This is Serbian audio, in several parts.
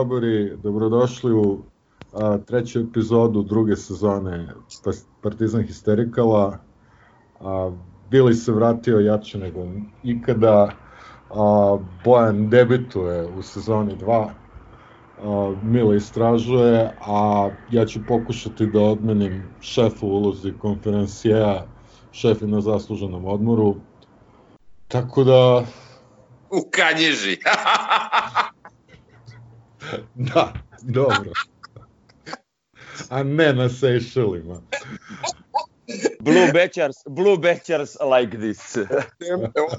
Grobari, dobrodošli u a, treću epizodu druge sezone Partizan Histerikala. A, Bili se vratio jače nego ikada, a, Bojan debituje u sezoni 2, a, Mile istražuje, a ja ću pokušati da odmenim šefu ulozi konferencijeja, šef je na zasluženom odmoru. Tako da... U kanjiži. da, dobro. A ne na Seychellima. Blue Bechers, Blue Bechers like this.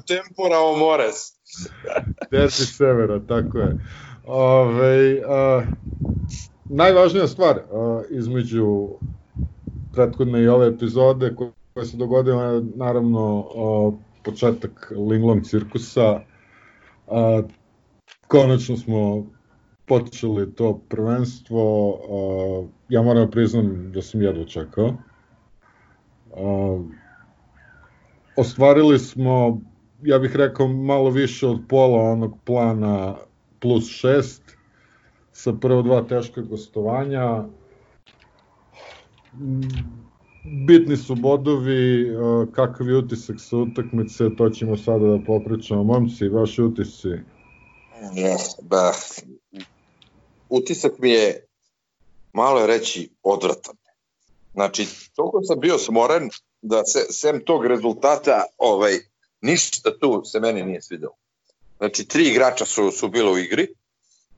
Tempora o mores. Desi severa, tako je. Ove, a, najvažnija stvar a, između prethodne i ove epizode koja se dogodila naravno a, početak Linglong cirkusa. A, konačno smo počeli to prvenstvo, a, ja moram priznam da sam jedva čekao. A, ostvarili smo, ja bih rekao, malo više od pola onog plana plus 6 sa prvo dva teška gostovanja. Bitni su bodovi, kakav je utisak sa utakmice, to ćemo sada da popričamo. Momci, vaši utisci? Ne, ba, utisak mi je, malo je reći, odvratan. Znači, toliko sam bio smoren da se, sem tog rezultata, ovaj, ništa tu se meni nije svidelo. Znači, tri igrača su, su bilo u igri,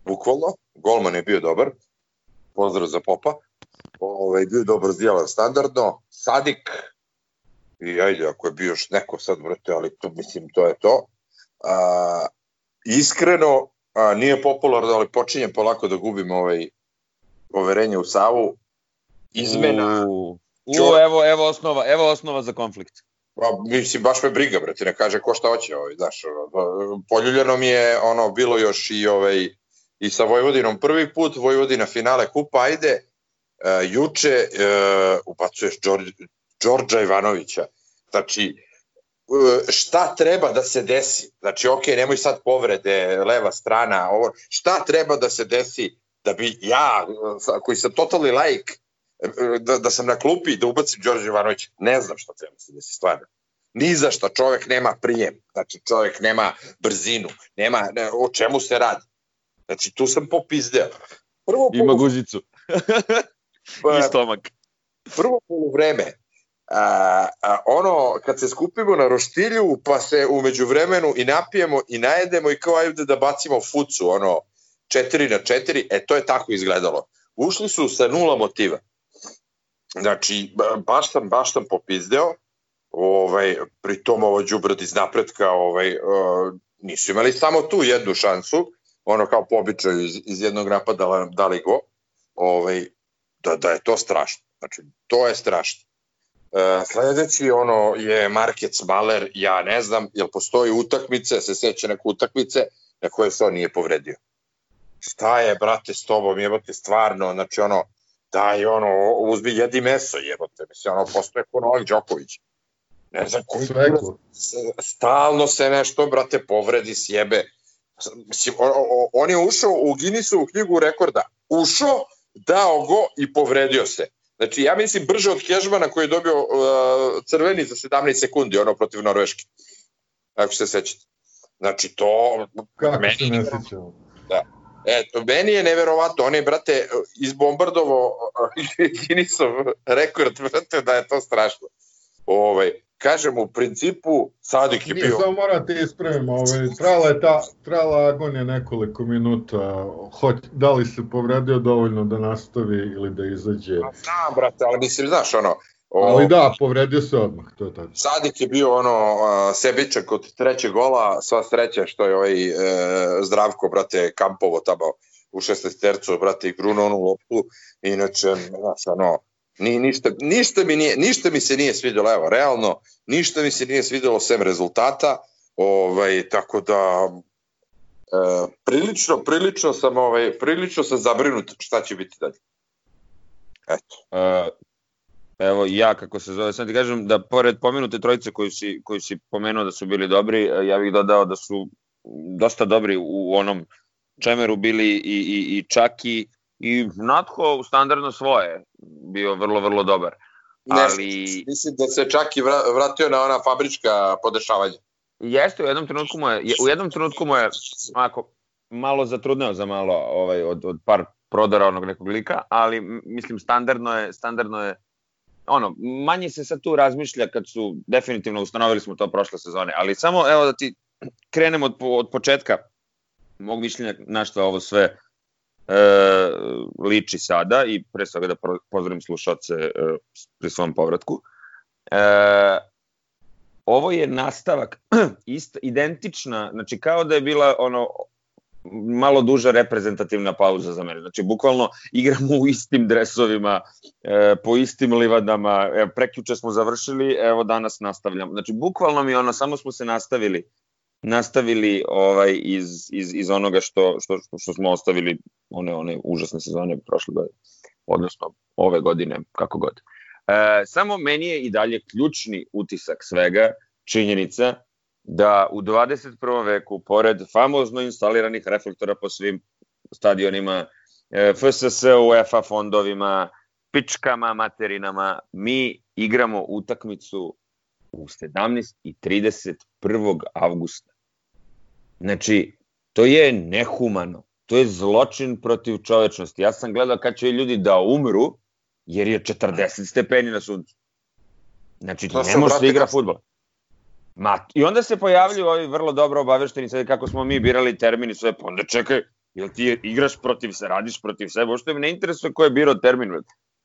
bukvalno, golman je bio dobar, pozdrav za Popa, ovaj, bio dobar dijela standardno, Sadik, i ajde, ako je bio još neko sad, vrte, ali to, mislim, to je to. A, iskreno, a, nije popularno, ali počinjem polako da gubim ovaj, overenje u Savu. Izmena... U, u evo, evo, osnova, evo osnova za konflikt. Pa, mislim, baš me briga, brate, ne kaže ko šta hoće, ovaj, znaš, poljuljeno mi je, ono, bilo još i, ovaj, i sa Vojvodinom prvi put, Vojvodina finale kupa, ajde, uh, juče uh, ubacuješ Đorđa Ivanovića, znači, uh, šta treba da se desi, znači, ok, nemoj sad povrede, leva strana, ovo, šta treba da se desi da bi ja, koji sam totalni like, da, da sam na klupi da ubacim Đorđe Ivanović, ne znam šta treba se desi stvarno. Ni za šta čovek nema prijem, znači čovek nema brzinu, nema, ne, o čemu se radi. Znači tu sam popizdeo. Prvo Ima guzicu. I stomak. Prvo polovreme, a, a, ono kad se skupimo na roštilju pa se umeđu vremenu i napijemo i najedemo i kao ajde da bacimo fucu ono 4 na 4, e to je tako izgledalo. Ušli su sa nula motiva Znači, baš sam, baš sam popizdeo, ovaj, tom ovo džubrad iz napretka ovaj, uh, nisu imali samo tu jednu šansu, ono kao po običaju iz, iz jednog napada dali go, ovaj, da, da je to strašno. Znači, to je strašno. Sledeći ono je Markec Maler, ja ne znam, jel postoji utakmice, se seća neke utakmice na koje se on nije povredio. Šta je, brate, s tobom, jebate, stvarno, znači ono, daj ono, uzmi jedi meso, jebote, mislim, ono, postoje ko Novak Đoković. Ne znam, koji stalno se nešto, brate, povredi, sjebe. Mislim, on, on je ušao u Guinnessovu knjigu rekorda. Ušao, dao go i povredio se. Znači, ja mislim brže od Kežmana koji je dobio uh, crveni za 17 sekundi, ono protiv Norveške. Ako se sećate. Znači, to... Kako meni, se ne sećamo? Da. Eto, meni je neverovatno, on je, brate, izbombardovo Guinnessov rekord, brate, da je to strašno. Ovaj, kažem, u principu, Sadik je Nije, bio... Samo morate ispraviti, ovaj, trala je ta, trala agonija nekoliko minuta, Hoć, da li se povredio dovoljno da nastavi ili da izađe? Pa znam, brate, ali mislim, znaš, ono, O, Ali da, povredio se odmah, to je tako. Sadik je bio ono sebičak od trećeg gola, sva sreća što je ovaj uh, Zdravko, brate, kampovo tamo u 16 tercu, brate, i gruno onu loptu, inače, znaš, ono, ni, ništa, ništa, mi nije, ništa mi se nije svidjelo, evo, realno, ništa mi se nije svidjelo sem rezultata, ovaj, tako da, e, prilično, prilično sam, ovaj, prilično sam zabrinut šta će biti dalje. Eto. Uh, Evo ja kako se zove, sam ti kažem da pored pomenute trojice koju si, koju si pomenuo da su bili dobri, ja bih dodao da su dosta dobri u onom Čemeru bili i, i, i Čaki i Natko u standardno svoje bio vrlo, vrlo dobar. Ali... Ne, mislim da se čak i vratio na ona fabrička podešavanja. Jeste, u jednom trenutku mu je, u jednom trenutku mu je ako, malo zatrudneo za malo ovaj, od, od par prodara onog nekog lika, ali mislim standardno je, standardno je ono, manje se sad tu razmišlja kad su definitivno ustanovili smo to prošle sezone, ali samo evo da ti krenemo od, od početka mog mišljenja na što ovo sve e, liči sada i pre svega da pozdravim slušalce e, pri svom povratku. E, ovo je nastavak ist, identična, znači kao da je bila ono malo duža reprezentativna pauza za mene. Znači, bukvalno igramo u istim dresovima, e, po istim livadama, e, prekjuče smo završili, evo danas nastavljamo. Znači, bukvalno mi ono, samo smo se nastavili nastavili ovaj iz, iz, iz onoga što, što, što smo ostavili one, one užasne sezone prošle godine, odnosno ove godine, kako god. E, samo meni je i dalje ključni utisak svega činjenica da u 21. veku, pored famozno instaliranih reflektora po svim stadionima, e, FSS, UEFA fondovima, pičkama, materinama, mi igramo utakmicu u 17 i 31. avgusta. Znači, to je nehumano. To je zločin protiv čovečnosti. Ja sam gledao kad će ljudi da umru, jer je 40 stepeni na suncu. Znači, ne može da igra futbol. Ma, I onda se pojavljuju ovi vrlo dobro obavešteni sad kako smo mi birali termini sve, pa onda čekaj, jel ti igraš protiv se, radiš protiv sebe, uopšte me ne interesuje ko je birao termin.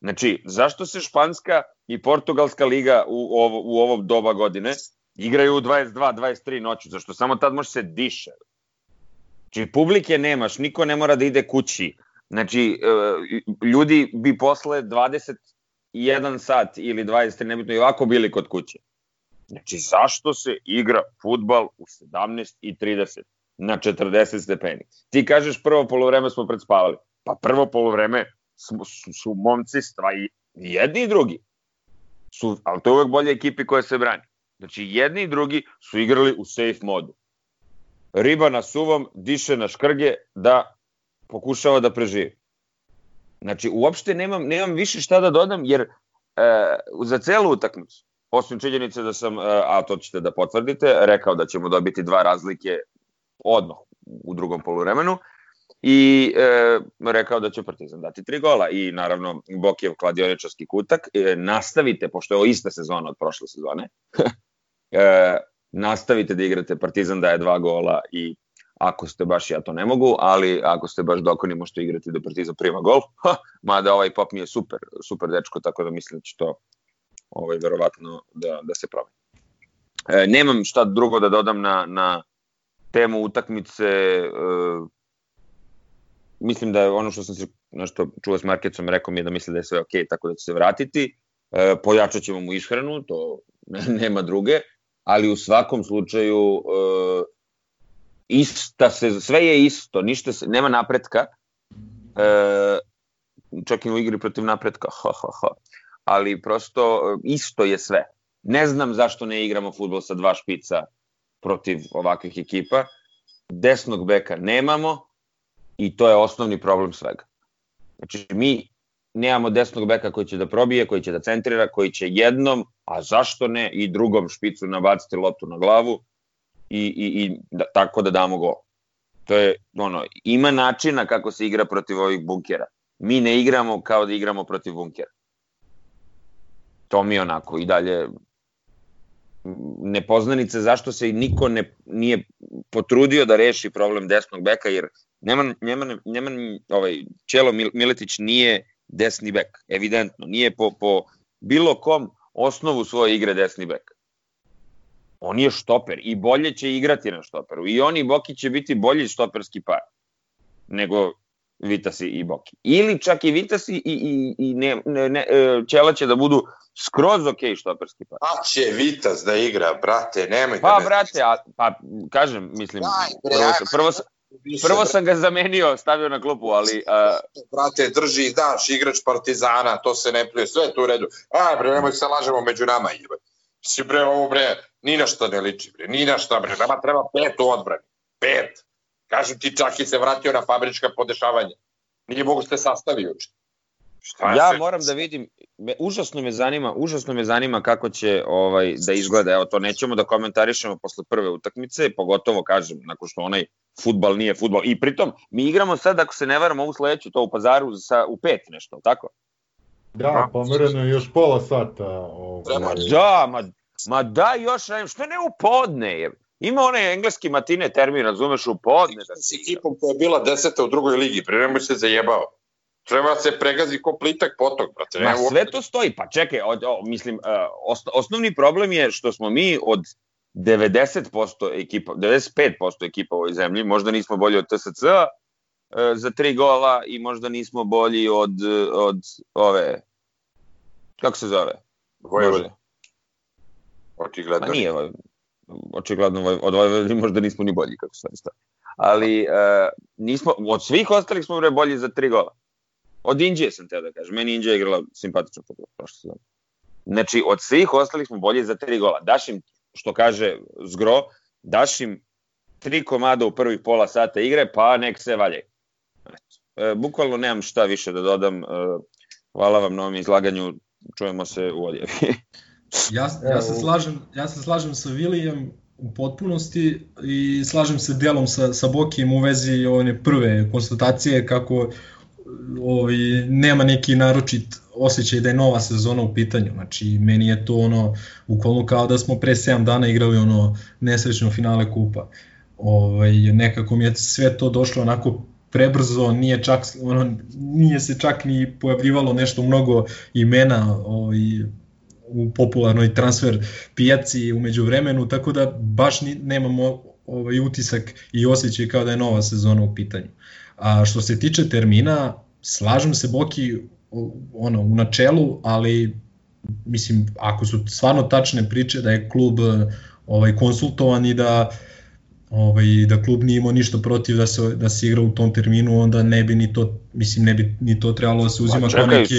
Znači, zašto se Španska i Portugalska liga u, ovo, u ovo doba godine igraju u 22-23 noću, zašto samo tad može se diše. Znači, publike nemaš, niko ne mora da ide kući. Znači, e, ljudi bi posle 21 sat ili 23, nebitno i ovako bili kod kuće. Znači, zašto se igra futbal u 17 i 30 na 40 stepeni? Ti kažeš prvo polovreme smo predspavali. Pa prvo polovreme su, su, su momci stva i jedni i drugi. Su, ali to je uvek bolje ekipi koje se brani. Znači, jedni i drugi su igrali u safe modu. Riba na suvom diše na škrge da pokušava da preživi. Znači, uopšte nemam, nemam više šta da dodam, jer e, za celu utakmicu osim činjenice da sam, e, a to ćete da potvrdite, rekao da ćemo dobiti dva razlike odmah u drugom poluvremenu i e, rekao da će Partizan dati tri gola i naravno Bokijev kladioničarski kutak. E, nastavite, pošto je ovo ista sezona od prošle sezone, e, nastavite da igrate Partizan daje dva gola i ako ste baš, ja to ne mogu, ali ako ste baš dokoni možete igrati da Partizan prima gol, ha, mada ovaj pop mi je super, super dečko, tako da mislim da će to ovaj, verovatno da, da se promeni. E, nemam šta drugo da dodam na, na temu utakmice, e, mislim da je ono što sam se nešto čuo s Markecom, rekao mi je da misli da je sve ok, tako da će se vratiti, e, pojačat ćemo mu ishranu, to nema druge, ali u svakom slučaju e, ista se, sve je isto, ništa se, nema napretka, e, čak i u igri protiv napretka, ha, ha, ha ali prosto e, isto je sve. Ne znam zašto ne igramo futbol sa dva špica protiv ovakvih ekipa. Desnog beka nemamo i to je osnovni problem svega. Znači, mi nemamo desnog beka koji će da probije, koji će da centrira, koji će jednom, a zašto ne, i drugom špicu nabaciti loptu na glavu i, i, i da, tako da damo gol. To je, ono, ima načina kako se igra protiv ovih bunkera. Mi ne igramo kao da igramo protiv bunkera to mi onako i dalje nepoznanice zašto se niko ne, nije potrudio da reši problem desnog beka, jer Neman, Neman, Neman ovaj, Čelo Miletić nije desni bek, evidentno, nije po, po bilo kom osnovu svoje igre desni bek. On je štoper i bolje će igrati na štoperu. I on i Boki će biti bolji štoperski par nego Vitasi i Boki. Ili čak i Vitasi i, i, i ne, ne, ne, Čela će da budu skroz ok štoperski par. A će Vitas da igra, brate, nemoj pa, da... Pa, brate, a, pa, kažem, mislim, Daj, prvo, prvo, prvo sam ga zamenio, stavio na klupu, ali... Uh... Brate, drži, daš, igrač Partizana, to se ne plije, sve je tu u redu. A, bre, nemoj se lažemo među nama, jebe. Si, bre, ovo, bre, ni na šta ne liči, bre, ni na šta, bre, nama treba pet u odbrani. Pet. Kažem ti, čak i se vratio na fabrička podešavanja. Nije mogu se sastavi uče. Šta ja se... moram da vidim, me, užasno me zanima, užasno me zanima kako će ovaj da izgleda. Evo to nećemo da komentarišemo posle prve utakmice, pogotovo kažem nakon što onaj futbal nije futbal. I pritom mi igramo sad ako se ne varam ovu sledeću to u Pazaru sa u pet nešto, tako? Da, pomereno je još pola sata. Ovaj. Ma da, ma, ma da još, što ne u podne je. Ima onaj engleski matine termin, razumeš, u podne. Da s ekipom koja je bila deseta u drugoj ligi, pre nemoj se zajebao. Treba se pregazi ko plitak potok, brate. Ma sve to stoji, pa čekaj, o, o, mislim, uh, osnovni problem je što smo mi od 90% ekipa, 95% ekipa u ovoj zemlji, možda nismo bolji od TSC uh, za tri gola i možda nismo bolji od, od ove, kako se zove? Vojvode. Očigledno. Ma nije, očigledno od Vojvodine možda nismo ni bolji kako stvari stavi. Ali uh, nismo, od svih ostalih smo bre bolji za tri gola. Od Indije sam teo da kažem. Meni Indija igrala simpatično prošle sezone. Znači, od svih ostalih smo bolji za tri gola. Daš im, što kaže Zgro, daš im tri komada u prvih pola sata igre, pa nek se valjaju. E, bukvalno nemam šta više da dodam. E, hvala vam na ovom izlaganju. Čujemo se u odjevi. ja, ja, se slažem, ja se slažem sa Vilijem u potpunosti i slažem se delom sa, sa Bokijem u vezi one prve konstatacije kako ovaj, nema neki naročit osjećaj da je nova sezona u pitanju. Znači, meni je to ono, ukolno kao da smo pre 7 dana igrali ono nesrećno finale kupa. Ovaj, nekako mi je sve to došlo onako prebrzo, nije, čak, ono, nije se čak ni pojavljivalo nešto mnogo imena ovaj, u popularnoj transfer pijaci umeđu vremenu, tako da baš ni, nemamo ovaj utisak i osjećaj kao da je nova sezona u pitanju. A što se tiče termina, slažem se Boki ono, u načelu, ali mislim, ako su stvarno tačne priče da je klub ovaj, konsultovan i da ovaj, da klub nije imao ništa protiv da se, da se igra u tom terminu, onda ne bi ni to, mislim, ne bi ni to trebalo da se uzima kao neki...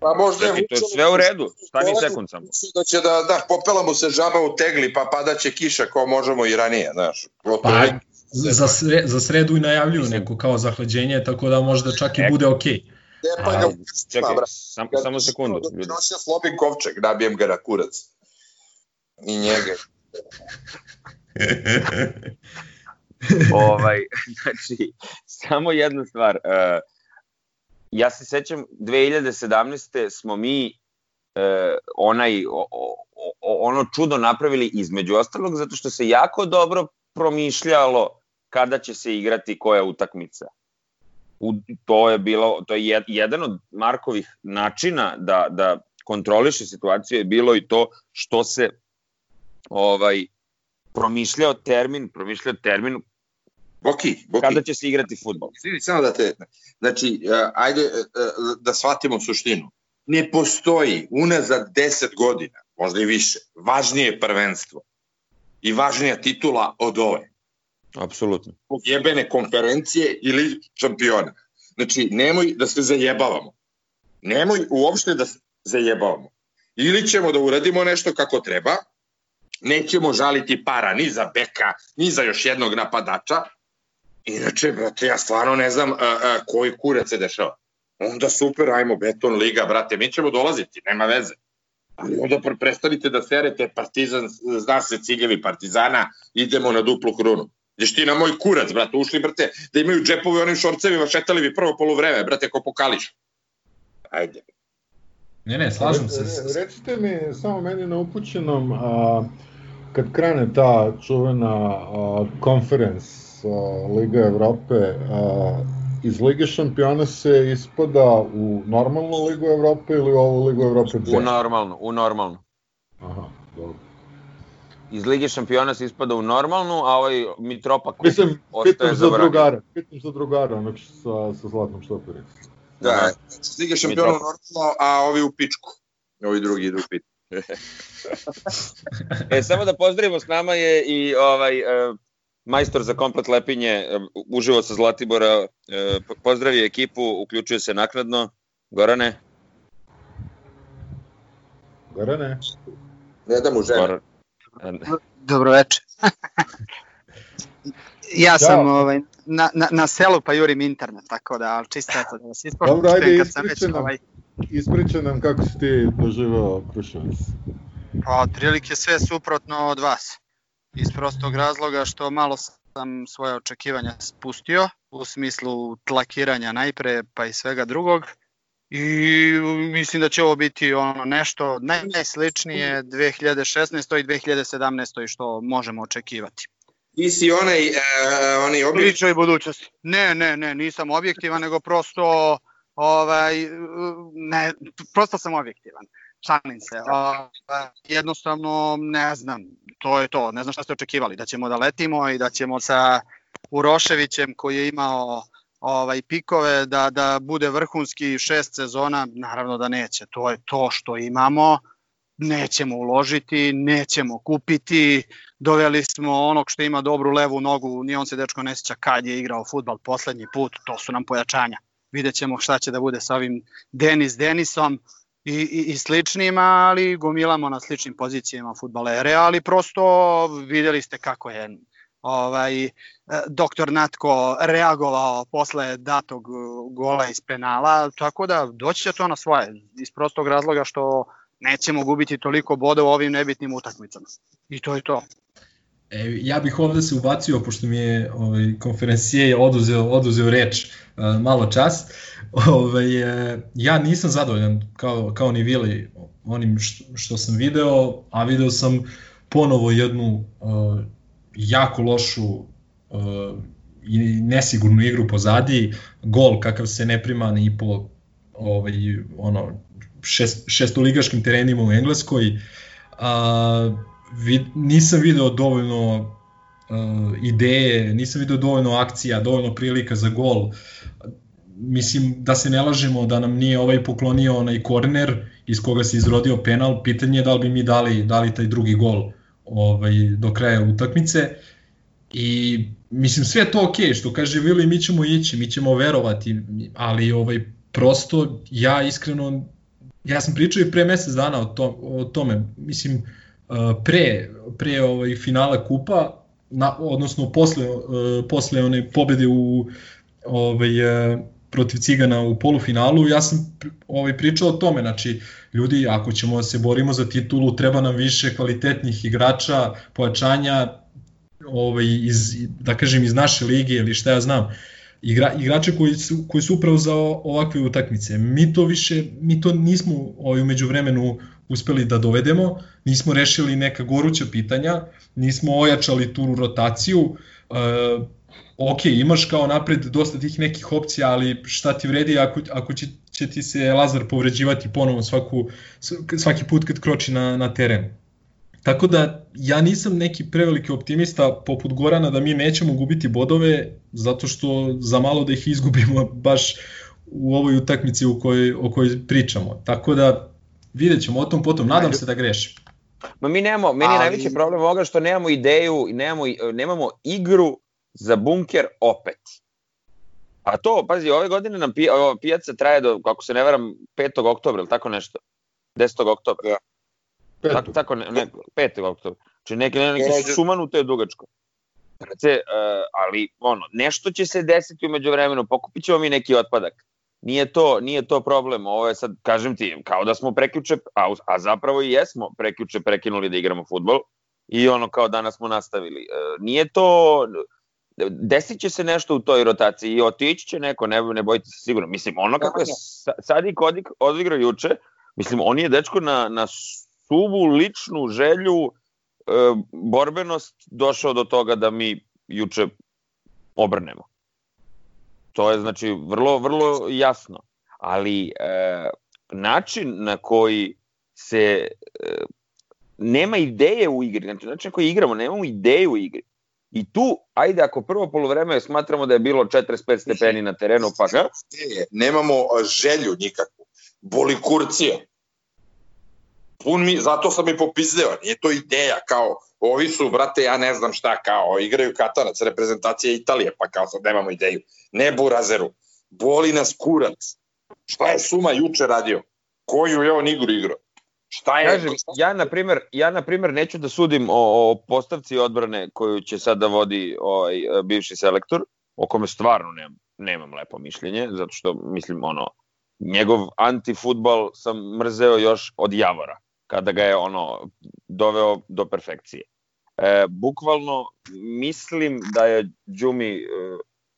Pa možda je... To je sve u redu, stani sekund samo. Da će da, da, popela mu se žaba u tegli, pa padaće kiša kao možemo i ranije, znaš. Pa, za, sre, za sredu i najavljuju neko kao zahlađenje, tako da možda čak i bude okej. Okay. Ne, pa ga, čekaj, sam, samo sekundu. Nosio slobin kovčeg, nabijem ga na kurac. I njega. ovaj, znači, samo jedna stvar. Uh, ja se sećam, 2017. smo mi uh, onaj, o, o, ono čudo napravili između ostalog, zato što se jako dobro promišljalo kada će se igrati koja utakmica. U, to je bilo to je jedan od Markovih načina da da kontroliše situaciju je bilo i to što se ovaj promišljao termin, promišljao termin Boki, Boki. Kada će se igrati fudbal? Izvini, samo da te... Znači, ajde da shvatimo suštinu. Ne postoji unazad 10 godina, možda i više, važnije prvenstvo i važnija titula od ove. Apsolutno. Jebene konferencije ili šampiona. Znači, nemoj da se zajebavamo. Nemoj uopšte da se zajebavamo. Ili ćemo da uradimo nešto kako treba, nećemo žaliti para ni za beka, ni za još jednog napadača. Inače, brate, ja stvarno ne znam a, a, koji kurac se dešava. Onda super, ajmo, beton, liga, brate, mi ćemo dolaziti, nema veze. Ali onda prestanite da serete partizan, zna se ciljevi partizana, idemo na duplu krunu. Ješ ti na moj kurac, brate, ušli, brate, da imaju džepove onim šorcevima, šetali bi prvo polovreme, brate, ko pokališ. Ajde. Ne, ne, slažem se. Recite mi, samo meni na upućenom, a, kad krene ta čuvena a, conference a, Liga Evrope, a, iz Lige šampiona se ispada u normalnu Ligu Evrope ili u ovu Ligu Evrope? U normalnu, u normalnu. Aha, dobro. Iz Lige šampiona se ispada u normalnu, a ovaj Mitropa Kup Mislim, pitam za drugara, pitam za drugara, onog sa, sa zlatnom štopericom. Da, iz Lige šampiona u normalno, a ovi u pičku. Ovi drugi idu u pičku. e, samo da pozdravimo s nama je i ovaj uh, majstor za komplet lepinje, uživo sa Zlatibora, pozdravi ekipu, uključuje se naknadno. Gorane? Gorane? Ne da mu žene. Goran... Dobro večer. Ja sam ovaj, na, na, na selu pa jurim internet, tako da, ali čisto eto da vas ispoštujem Dobro, ajde, kad sam već ispričaj nam, ovaj, ispričaj nam kako si ti doživao Kruševac. Pa, otprilike sve suprotno od vas. Iz prostog razloga što malo sam svoje očekivanja spustio u smislu tlakiranja najpre pa i svega drugog. I mislim da će ovo biti ono nešto najsličnije 2016. i 2017. što možemo očekivati. Ti si onaj, uh, onaj objekt... Priča i budućnosti. Ne, ne, ne, nisam objektivan, nego prosto ovaj, ne, prosto sam objektivan. Se. O, jednostavno, ne znam, to je to. Ne znam šta ste očekivali, da ćemo da letimo i da ćemo sa Uroševićem koji je imao ovaj pikove da da bude vrhunski šest sezona, naravno da neće. To je to što imamo. Nećemo uložiti, nećemo kupiti. Doveli smo onog što ima dobru levu nogu, ni on se dečko ne sjeća kad je igrao futbal poslednji put, to su nam pojačanja. Vidjet ćemo šta će da bude sa ovim Denis Denisom i, i, i sličnima, ali gomilamo na sličnim pozicijama futbalere, ali prosto videli ste kako je ovaj doktor Natko reagovao posle datog gola iz penala, tako da doći će to na svoje, iz prostog razloga što nećemo gubiti toliko boda u ovim nebitnim utakmicama. I to je to. E, ja bih ovde se ubacio, pošto mi je ovaj, konferencije oduzeo, oduzeo reč uh, malo čas. Ovaj, uh, ja nisam zadovoljan kao, kao ni Vili onim što, što sam video, a video sam ponovo jednu uh, jako lošu uh, i nesigurnu igru pozadi, gol kakav se ne prima ni po ovaj, ono, šest, šestoligaškim terenima u Engleskoj. Uh, vid, nisam video dovoljno uh, ideje, nisam video dovoljno akcija, dovoljno prilika za gol. Mislim da se ne lažemo da nam nije ovaj poklonio onaj korner iz koga se izrodio penal, pitanje je da li bi mi dali, dali taj drugi gol ovaj, do kraja utakmice. I mislim sve to ok, što kaže Vili mi ćemo ići, mi ćemo verovati, ali ovaj prosto ja iskreno ja sam pričao i pre mesec dana o, to, o tome, mislim pre, pre ovaj finala kupa, na, odnosno posle, posle one pobede u ovaj, protiv Cigana u polufinalu, ja sam ovaj, pričao o tome, znači ljudi, ako ćemo se borimo za titulu, treba nam više kvalitetnih igrača, pojačanja ovaj, iz, da kažem, iz naše lige ili šta ja znam, igra, igrače koji su, koji su upravo za ovakve utakmice. Mi to više, mi to nismo ovaj, umeđu vremenu uspeli da dovedemo, nismo rešili neka goruća pitanja, nismo ojačali tu rotaciju, e, ok, imaš kao napred dosta tih nekih opcija, ali šta ti vredi ako, ako će, će ti se Lazar povređivati ponovo svaku, svaki put kad kroči na, na teren. Tako da ja nisam neki preveliki optimista poput Gorana da mi nećemo gubiti bodove zato što za malo da ih izgubimo baš u ovoj utakmici u kojoj, o kojoj pričamo. Tako da vidjet ćemo o tom potom, nadam se da grešim. Ma mi nemamo, meni je najveći problem ovoga što nemamo ideju, nemamo, nemamo igru za bunker opet. A to, pazi, ove godine nam pijaca traje do, kako se ne veram, 5. oktobra ili tako nešto. 10. oktobra. Ja. Tako, tako ne, ne, 5. oktobra. Znači neke, neke sumanute je dugačko. Znači, uh, ali ono, nešto će se desiti umeđu vremenu, pokupit ćemo mi neki otpadak. Nije to, nije to problem, ovo je sad, kažem ti, kao da smo prekjuče, a, a zapravo i jesmo prekjuče prekinuli da igramo futbol i ono kao danas smo nastavili. Uh, nije to, desit će se nešto u toj rotaciji i otići će neko, ne, ne bojite se sigurno. Mislim, ono kako je Sadik odigrao juče, mislim, on je dečko na, na suvu ličnu želju, e, borbenost došao do toga da mi juče obrnemo. To je znači vrlo, vrlo jasno. Ali e, način na koji se e, nema ideje u igri, znači način na koji igramo, nemamo ideju u igri. I tu, ajde, ako prvo polovreme smatramo da je bilo 45 stepeni na terenu, pa ga? Nemamo želju nikakvu. Boli kurcije pun mi, zato sam i popizdeo, nije to ideja, kao, ovi su, brate, ja ne znam šta, kao, igraju katanac, reprezentacija Italije, pa kao sad nemamo ideju. Ne burazeru, boli nas kurac. Šta je Suma juče radio? Koju je on igru igrao? Šta je? Kažem, ja na primer, ja na primer neću da sudim o, o postavci odbrane koju će sad da vodi ovaj bivši selektor, o kome stvarno nemam, nemam lepo mišljenje, zato što mislim ono njegov antifutbal sam mrzeo još od Javora, kada ga je ono doveo do perfekcije. E, bukvalno mislim da je Đumi e,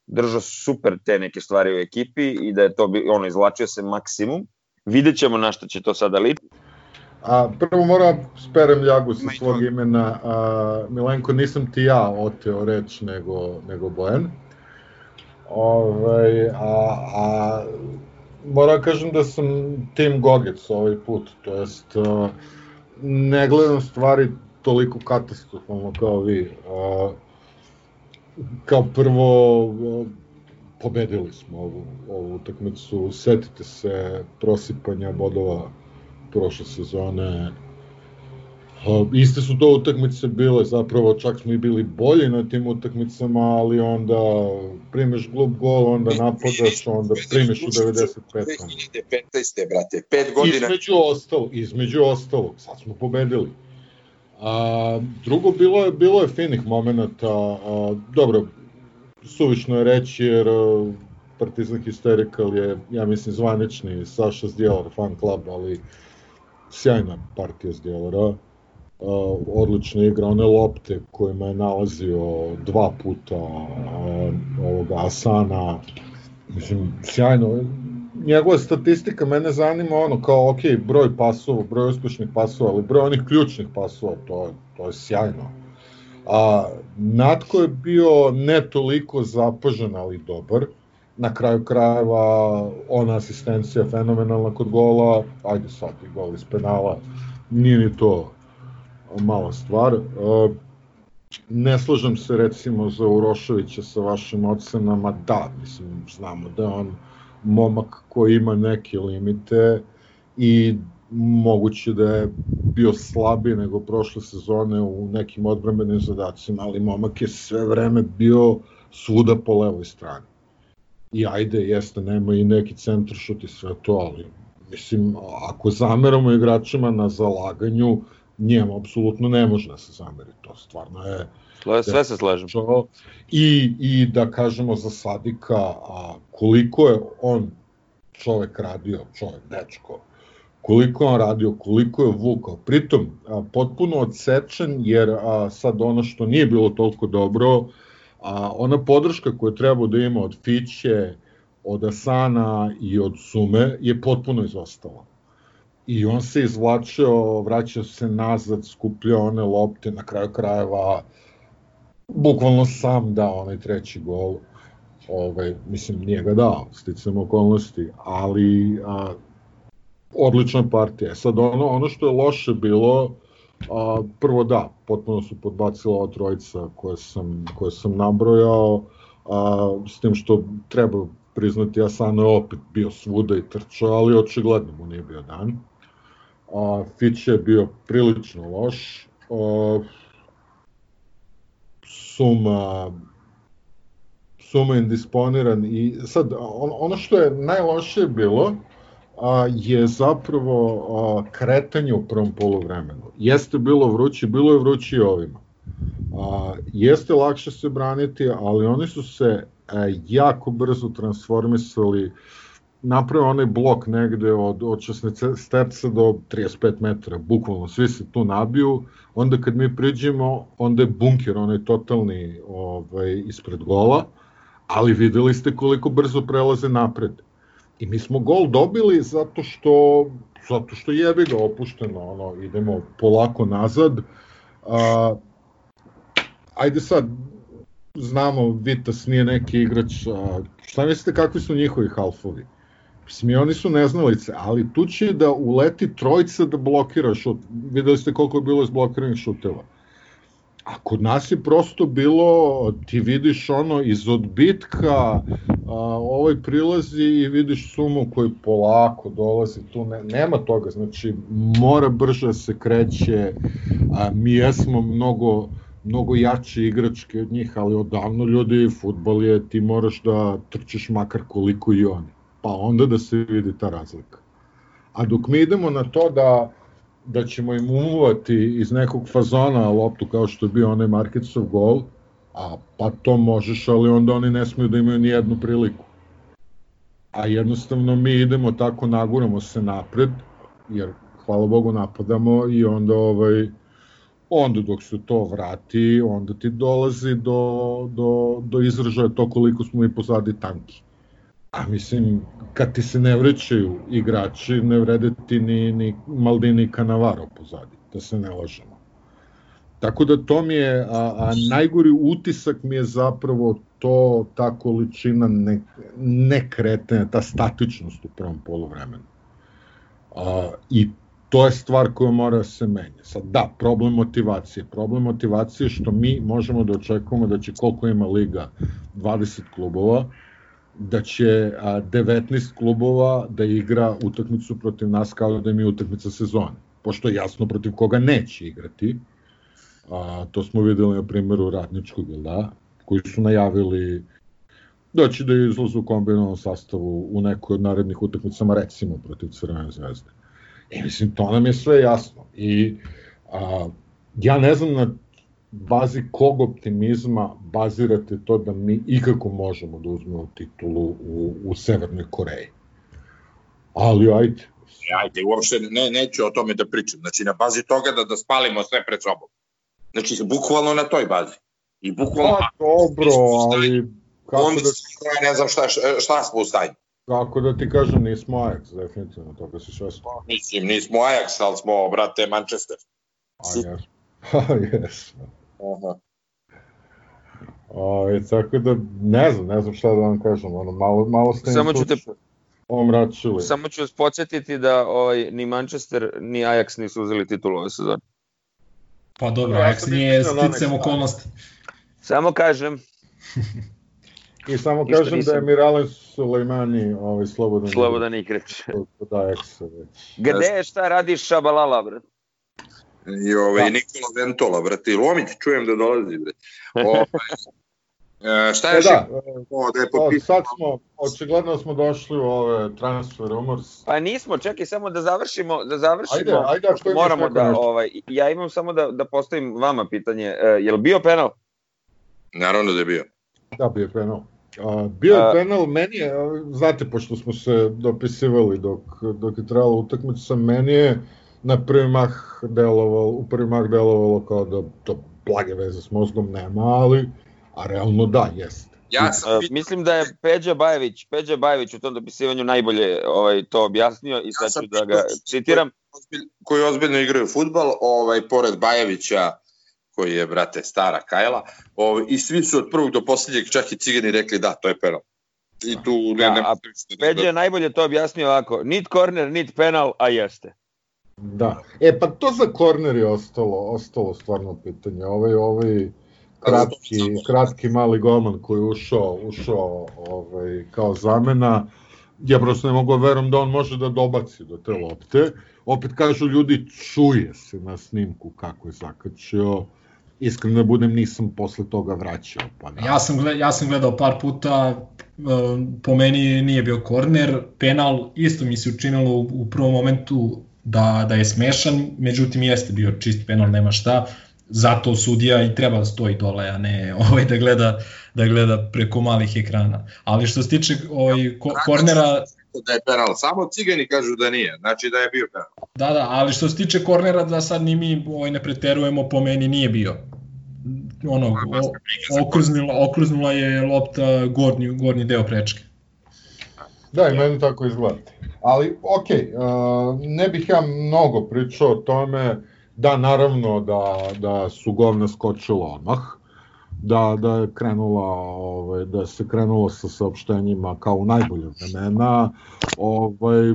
držao super te neke stvari u ekipi i da je to ono izvlačio se maksimum. Videćemo na što će to sada ličiti. A, prvo moram sperem ljagu sa svog imena. A, Milenko, nisam ti ja oteo reč nego, nego Bojan. Ove, ovaj, a, a moram kažem da sam tim Gogec ovaj put, to jest ne gledam stvari toliko katastrofalno kao vi. Kao prvo, pobedili smo ovu, ovu utakmicu, setite se prosipanja bodova prošle sezone. Iste su to utakmice bile, zapravo čak smo i bili bolji na tim utakmicama, ali onda primeš glup gol, onda napadaš, onda primiš u 95. 2015. brate, pet godina. Između ostalo, između ostalog, sad smo pobedili. A, drugo, bilo je, bilo je finih momenta, a, dobro, suvišno je reći jer Partizan Hysterical je, ja mislim, zvanični Saša Zdjelar fan club, ali sjajna partija Zdjelara, uh, odlična igra, one lopte kojima je nalazio dva puta ovoga Asana, mislim, sjajno, njegova statistika mene zanima ono kao ok, broj pasova, broj uspešnih pasova, ali broj onih ključnih pasova, to, to je sjajno. A, Natko je bio ne toliko zapažen, ali dobar. Na kraju krajeva ona asistencija fenomenalna kod gola, ajde sad i gol iz penala, nije ni to mala stvar. E, ne slažem se recimo za Uroševića sa vašim ocenama, da, mislim, znamo da on momak koji ima neke limite i moguće da je bio slabiji nego prošle sezone u nekim odbrambenim zadacima, ali momak je sve vreme bio svuda po levoj strani i ajde, jeste, nema i neki šut i sve to, ali mislim, ako zameramo igračima na zalaganju, njemu apsolutno ne može da se zameri, to stvarno je... Sve, sve se slažem. I, I da kažemo za Sadika, a koliko je on čovek radio, čovek, dečko, koliko on radio, koliko je vukao. Pritom, a, potpuno odsečen, jer a, sad ono što nije bilo toliko dobro, a ona podrška koju treba da ima od Fiće, od Asana i od Sume je potpuno izostala. I on se izvlačio, vraćao se nazad, skupljao one lopte, na kraju krajeva bukvalno sam dao onaj treći gol. Ovaj, mislim, nije ga dao, sticam okolnosti, ali a, odlična partija. Sad ono, ono što je loše bilo, A, prvo da, potpuno su podbacila ova trojica koje sam, koje sam nabrojao, a, s tim što treba priznati, Asano je opet bio svuda i trčao, ali očigledno mu nije bio dan. A, Fitch je bio prilično loš. A, Suma Suma indisponiran i sad on, ono što je najlošije bilo a, je zapravo a, kretanje u prvom polovremenu. Jeste bilo vruće, bilo je vruće i ovima. A, jeste lakše se braniti, ali oni su se a, e, jako brzo transformisali napravio onaj blok negde od, od 16 sterca do 35 metara, bukvalno, svi se tu nabiju, onda kad mi priđemo, onda je bunker, onaj totalni ovaj, ispred gola, ali videli ste koliko brzo prelaze napred. I mi smo gol dobili zato što zato što jebi ga opušteno, ono, idemo polako nazad. A, ajde sad, znamo, Vitas nije neki igrač, a, šta mislite kakvi su njihovi halfovi? Mislim, oni su neznalice, ali tu će da uleti trojca da blokira šut. Videli ste koliko je bilo izblokiranih šuteva. A kod nas je prosto bilo, ti vidiš ono iz odbitka, a, ovaj prilazi i vidiš sumu koji polako dolazi, tu ne, nema toga, znači mora brže da se kreće, a, mi jesmo mnogo, mnogo jači igračke od njih, ali odavno ljudi, futbol je, ti moraš da trčeš makar koliko i oni, pa onda da se vidi ta razlika. A dok mi idemo na to da da ćemo im umuvati iz nekog fazona loptu kao što je bio onaj Marketsov gol, a pa to možeš, ali onda oni ne smiju da imaju ni jednu priliku. A jednostavno mi idemo tako, naguramo se napred, jer hvala Bogu napadamo i onda ovaj, onda dok se to vrati, onda ti dolazi do, do, do izražaja to koliko smo i pozadi tanki. A mislim, kad ti se ne vrećaju igrači, ne vrede ti ni, ni Maldini i Canavaro pozadi, da se ne lažemo. Tako da to mi je, a, a najgori utisak mi je zapravo to, ta količina ne, nekretanja, ta statičnost u prvom polovremenu. A, I to je stvar koja mora se menja. Sad, da, problem motivacije. Problem motivacije je što mi možemo da očekujemo da će koliko ima liga 20 klubova, da će a, 19 klubova da igra utakmicu protiv nas kao da im je utakmica sezone. Pošto je jasno protiv koga neće igrati. A, to smo videli na primjeru Radničkog, da? Koji su najavili da će da izlazu u kombinovanom sastavu u nekoj od narednih utakmicama, recimo protiv Crvene zvezde. I mislim, to nam je sve jasno. I a, ja ne znam na bazi kog optimizma bazirate to da mi ikako možemo da uzmemo titulu u, u Severnoj Koreji. Ali ajde. Ajde, uopšte ne, neću o tome da pričam. Znači, na bazi toga da, da spalimo sve pred sobom. Znači, bukvalno na toj bazi. I bukvalno... Pa, dobro, ali... Kako onda da... ne znam šta, šta smo u stanju. Kako da ti kažem, nismo Ajax, definitivno, toga si šesto. Pa, mislim, nismo Ajax, ali smo, brate, Manchester. A, jes. A, jes. Aha. O, i tako da, ne znam, ne znam šta da vam kažem, ono, malo, malo ste Samo ću te, omračili. Samo ću vas podsjetiti da ovaj, ni Manchester, ni Ajax nisu uzeli titulu ove sezone. Pa dobro, Ajax nije sticam okolnosti. Samo kažem. I samo Ništa kažem nisam... da je Miralem Sulejmani ovaj, slobodan, slobodan igrač. Od Ajaxa već. Gde je šta radiš Šabalala, brat? I ovaj, pa. Nikola Ventola, brate, Lomić, čujem da dolazi, brate. Ovaj, E, šta je e, da, o, da je potpisano? Sad smo, očigledno smo došli u ove transfer rumors. Pa nismo, čekaj samo da završimo, da završimo. Ajde, ajde, ako moramo da, nešto. ovaj, ja imam samo da, da postavim vama pitanje, e, je li bio penal? Naravno da je bio. Da, bio je penal. A, bio je penal, meni je, znate, pošto smo se dopisivali dok, dok je trajala utakmica, meni je na prvi mah delovalo, u prvi mah delovalo kao da to blage veze s mozgom nema, ali a realno da, jeste. Ja sam uh, mislim da je Peđa Bajević, Peđa Bajević u tom dopisivanju najbolje ovaj to objasnio i sad ću da ga citiram. Koji ozbiljno igraju futbal, ovaj, pored Bajevića, koji je, brate, stara Kajla, ovaj, i svi su od prvog do poslednjeg, čak i cigani rekli da, to je penal. I tu ne, da, ne, a Peđa je najbolje to objasnio ovako, nit korner, nit penal, a jeste. Da. E, pa to za korner je ostalo, ostalo stvarno pitanje. Ovaj, ovaj, kratki, kratki mali golman koji je ušao, ušao ovaj, kao zamena, ja prosto ne mogu verujem da on može da dobaci do te lopte. Opet kažu ljudi, čuje se na snimku kako je zakačio, iskreno da budem nisam posle toga vraćao. Pa da. ja, sam gledao, ja sam gledao par puta, e, po meni nije bio korner, penal isto mi se učinilo u prvom momentu da, da je smešan, međutim jeste bio čist penal, nema šta zato sudija i treba da stoji dole, a ne ovaj, da gleda da gleda preko malih ekrana. Ali što se tiče ovaj, ko, kornera... Da je penal, samo cigani kažu da nije, znači da je bio penal. Da, da, ali što se tiče kornera, da sad ni mi ovaj, ne preterujemo, po meni nije bio. Ono, okruznula, okruznula je lopta gornji, gornji deo prečke. Da, i meni tako izgleda. Ali, okay, uh, ne bih ja mnogo pričao o tome, Da, naravno da, da su govna skočila odmah, da, da je krenula, ovaj, da se krenulo sa saopštenjima kao u najbolje vremena, ovaj,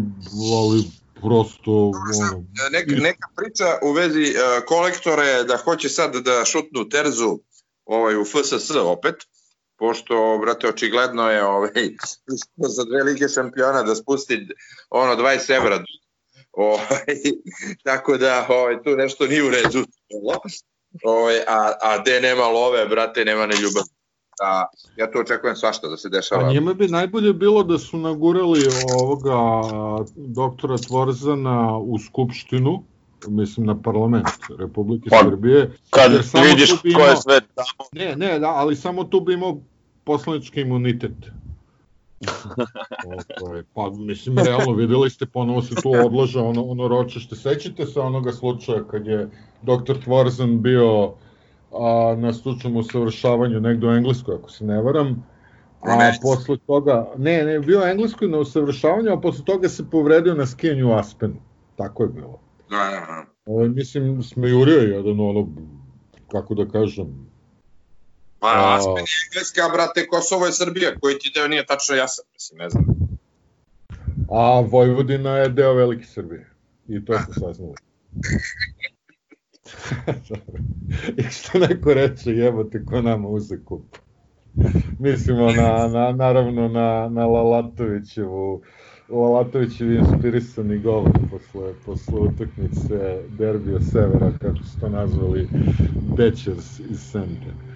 ali prosto... Ono, neka, neka priča u vezi uh, kolektore da hoće sad da šutnu Terzu ovaj, u FSS opet, pošto, brate, očigledno je ovaj, za dve lige šampiona da spusti ono 20 evra Ovaj, tako da ovaj, tu nešto nije u redu. Ovaj, a, a gde nema love, brate, nema ne ljubav. A, ja to očekujem svašta da se dešava. A njima bi najbolje bilo da su nagurali ovoga doktora Tvorzana u Skupštinu, mislim na parlament Republike Pa, Srbije. Kad vidiš tu ko je sve tamo. Ne, ne, da, ali samo tu bi imao poslanički imunitet. Ovaj, pa mislim, realno videli ste, ponovo se tu odlaže ono, ono ročište. Sećate se onoga slučaja kad je doktor Tvorzan bio a, na stručnom usavršavanju negde u Engleskoj, ako se ne varam, a posle toga, ne, ne, bio u Engleskoj na usavršavanju, a posle toga se povredio na skijanju u Aspenu. Tako je bilo. Da, da, da. Ovaj, mislim, smejurio je jedan ono, kako da kažem, Pa, A. Aspen je Engleska, brate, Kosovo je Srbija, koji ti deo nije tačno jasan, mislim, ne znam. A Vojvodina je deo Velike Srbije. I to smo saznali. I što neko reče, jebote, ko nama uze kup. Mislimo na, na, naravno na, na Lalatovićevu Lalatovićev inspirisani govor posle, posle utakmice derbija Severa, kako su to nazvali, Bećers iz Sente.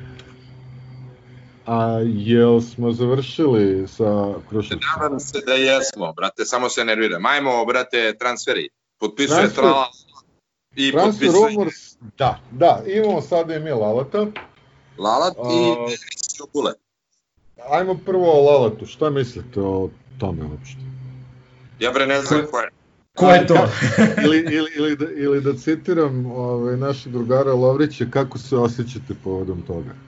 A jel smo završili sa Kruševcem? Nadam se da jesmo, brate, samo se nerviram. Ajmo, brate, transferi. Potpisuje Transfer- Trala i Transfer potpisuje rumors, da, da, imamo sada i mi Lalata. Lalat i Jokule. Ajmo prvo o Lalatu, šta mislite o tome uopšte? Ja bre ne znam Ko- ko je. Ko je to? ili, ili, ili, da, ili da citiram ovaj, našeg drugara Lovrića, kako se osjećate povodom toga?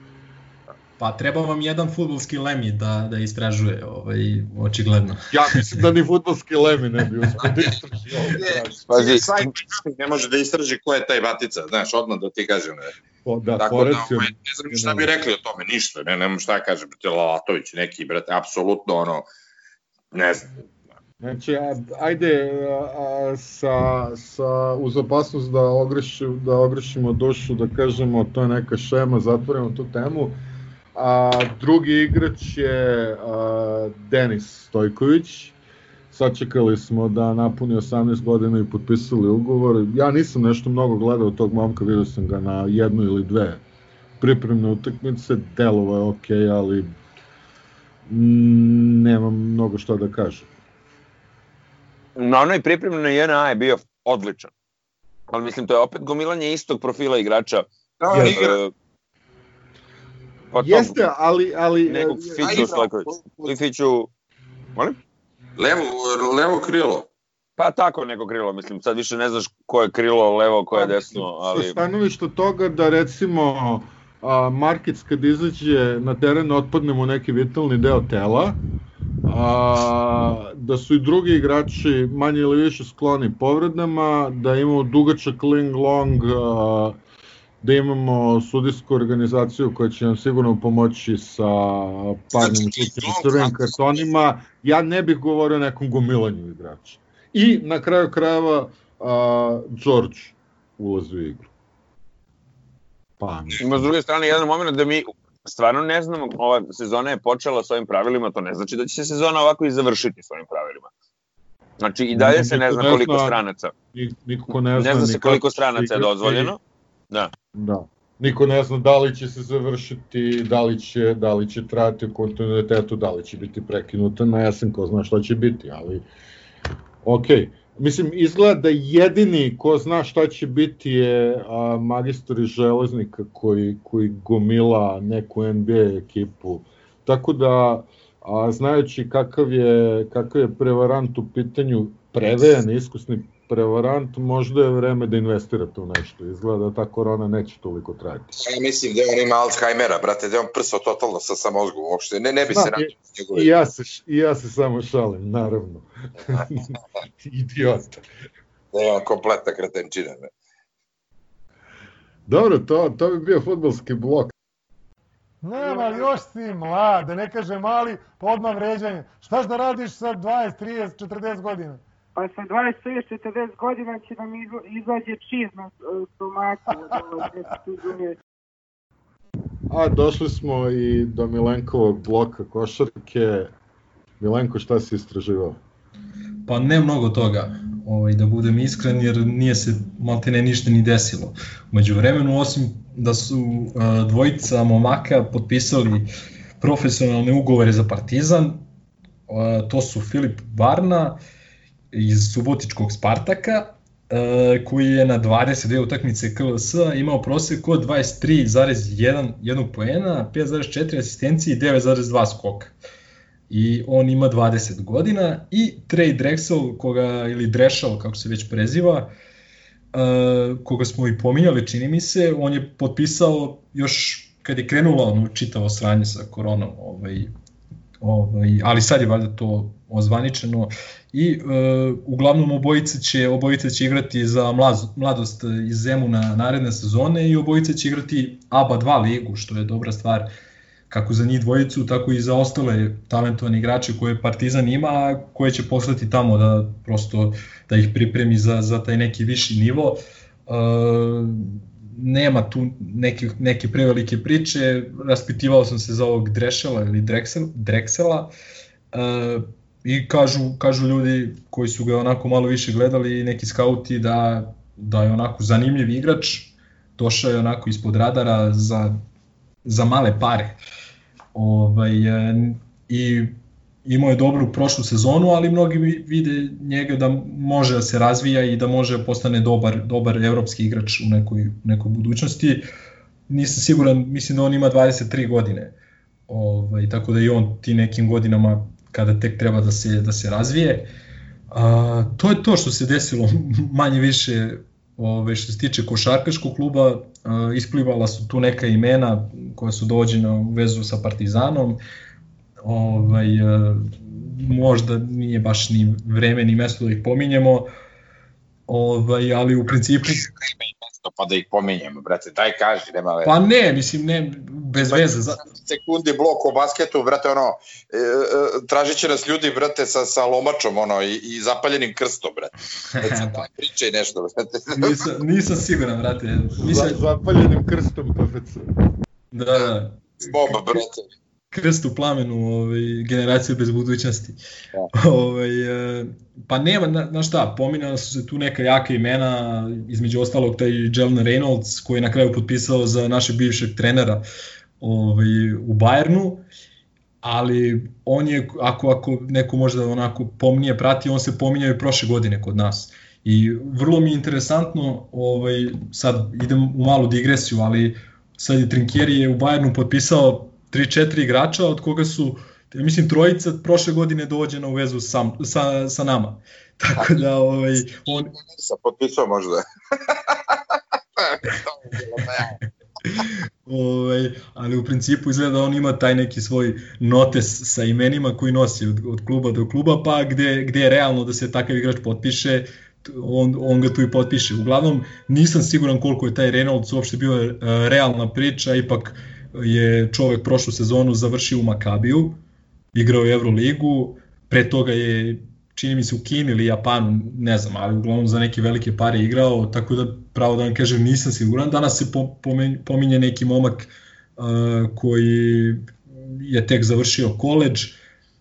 Pa treba vam jedan futbolski lemi da, da istražuje, ovaj, očigledno. Ja mislim da ni futbolski lemi ne bi uspio da istraži. Pazi. Ne može da istraži ko je taj Batica, znaš, odmah da ti kažem. Ne. Po, da, Tako da, ovaj, ne znam šta bi rekli o tome, ništa, ne, nemam šta kažem, brate, Lalatović, neki, brate, apsolutno, ono, ne znam, Znači, a, ajde a, a, sa, sa, uz opasnost da, ogreši, da ogrešimo dušu, da kažemo to je neka šema, zatvorimo tu temu. A, drugi igrač je a, Denis Stojković. Sačekali smo da napuni 18 godina i potpisali ugovor. Ja nisam nešto mnogo gledao tog momka, vidio sam ga na jednu ili dve pripremne utakmice, delovo je okej, ali nemam mnogo šta da kažem. Na onoj pripremi na JNA je bio odličan. Ali mislim, to je opet gomilanje istog profila igrača. Da, igra, E, Pa to, Jeste, ali... ali Nekog e, Fiću Stojković. Ili Fiću... Molim? levo, levo krilo. Pa tako neko krilo, mislim, sad više ne znaš ko je krilo levo, ko je Pa, desno, Sa ali... stanovišta toga da recimo a, Markic kad izađe na teren otpadne mu neki vitalni deo tela, a, da su i drugi igrači manje ili više skloni povredama, da imamo dugačak ling long, a, da imamo sudijsku organizaciju koja će nam sigurno pomoći sa parnim long, crvenim kartonima, ja ne bih govorio o nekom gomilanju igrača. I na kraju krajeva a, George ulazi u igru. Pa, mislim, Ima s druge strane jedan moment da mi stvarno ne znamo, ova sezona je počela s ovim pravilima, to ne znači da će se sezona ovako i završiti s ovim pravilima. Znači i dalje se ne zna ne koliko zna, stranaca. ni- niko ne Ne zna, zna ni se koliko stranaca je dozvoljeno. Da. Da. Niko ne zna da li će se završiti, da li će, da li će trajati u kontinuitetu, da li će biti prekinuta na jesen, ko zna šta će biti, ali ok. Mislim, izgleda da jedini ko zna šta će biti je a, iz železnika koji, koji gomila neku NBA ekipu. Tako da, a, znajući kakav je, kakav je prevarant u pitanju, prevejan, iskusni prevarant, možda je vreme da investirate u nešto. Izgleda da ta korona neće toliko trajati. Ja mislim da on ima Alzheimera, brate, da je on prso totalno sa, sa mozgom uopšte. Ne, ne bi Znam, se i- njegove. I ja se, I ja se samo šalim, naravno. Idiota. Da je on kompletna kretenčina. Ne. Dobro, to, to bi bio futbolski blok. Nema, još si mlad, da ne kaže mali, pa odmah vređanje. Štaš da radiš sa 20, 30, 40 godina? Pa sa 20-40 godina će izla- izađe čiz na stomaku. A došli smo i do Milenkovog bloka košarke. Milenko, šta si istraživao? Pa ne mnogo toga, ovaj, da budem iskren, jer nije se maltene ništa ni desilo. Umeđu vremenu, osim da su uh, dvojica momaka potpisali profesionalne ugovore za Partizan, uh, to su Filip Varna iz Subotičkog Spartaka e, koji je na 22 utakmice KLS imao prosek od 23,1 poena, 5,4 asistencije i 9,2 skoka. I on ima 20 godina i Trey Drexel, koga, ili Drešal, kako se već preziva, uh, koga smo i pominjali, čini mi se, on je potpisao još kad je krenulo ono čitavo sranje sa koronom, ovaj, ovaj, ali sad je valjda to ozvaničeno i e, uglavnom obojica će, obojica će igrati za mlaz, mladost iz Zemuna naredne sezone i obojica će igrati ABA 2 ligu, što je dobra stvar kako za njih dvojicu, tako i za ostale talentovane igrače koje Partizan ima, koje će poslati tamo da prosto da ih pripremi za, za taj neki viši nivo. E, nema tu neke, neke prevelike priče, raspitivao sam se za ovog Drešela ili Drexel, Drexela e, i kažu, kažu ljudi koji su ga onako malo više gledali, neki skauti da, da je onako zanimljiv igrač, došao je onako ispod radara za, za male pare. Ovaj, e, I imao je dobru prošlu sezonu, ali mnogi vide njega da može da se razvija i da može da postane dobar, dobar evropski igrač u nekoj, nekoj budućnosti. Nisam siguran, mislim da on ima 23 godine. Ovaj, tako da i on ti nekim godinama kada tek treba da se, da se razvije. A, to je to što se desilo manje više ove, što se tiče košarkaškog kluba, a, isplivala su tu neka imena koja su dođena u vezu sa Partizanom, ovaj, možda nije baš ni vreme ni mesto da ih pominjemo, ovaj, ali u principu... pa da ih pominjemo, brate, daj kaži, nema veze. Pa ne, mislim, ne, bez pa, veze. Za... Sekundi blok u basketu, brate, ono, e, e, tražit će nas ljudi, brate, sa, sa lomačom, ono, i, i zapaljenim krstom, brate. Znači, da, pričaj nešto, brate. nisam, nisam siguran, brate. Mislim... Za, zapaljenim krstom, PFC. Da, da. Boba, brate krst u plamenu ovaj, generacije bez budućnosti. Da. ovaj, e, pa nema, na, na šta, pominjala su se tu neka jaka imena, između ostalog taj Jalen Reynolds, koji je na kraju potpisao za našeg bivšeg trenera ovaj, u Bayernu, ali on je, ako, ako neko možda onako pomnije prati, on se pominjao i prošle godine kod nas. I vrlo mi je interesantno, ovaj, sad idem u malu digresiju, ali sad je Trinkieri je u Bayernu potpisao 3-4 igrača, od koga su, mislim, trojica prošle godine dođena u vezu sa, sa, sa nama. Tako da, ovaj, on... Sa potpisao možda. ovaj, ali u principu izgleda da on ima taj neki svoj notes sa imenima koji nosi od, od kluba do kluba, pa gde, gde je realno da se takav igrač potpiše, on, on ga tu i potpiše. Uglavnom, nisam siguran koliko je taj Reynolds uopšte bio uh, realna priča, ipak je čovek prošlu sezonu završio u Makabiju, igrao je Euroligu, pre toga je čini mi se u Kini ili Japanu, ne znam, ali uglavnom za neke velike pare igrao, tako da pravo da vam kažem nisam siguran. Danas se pominje neki momak uh, koji je tek završio koleđ,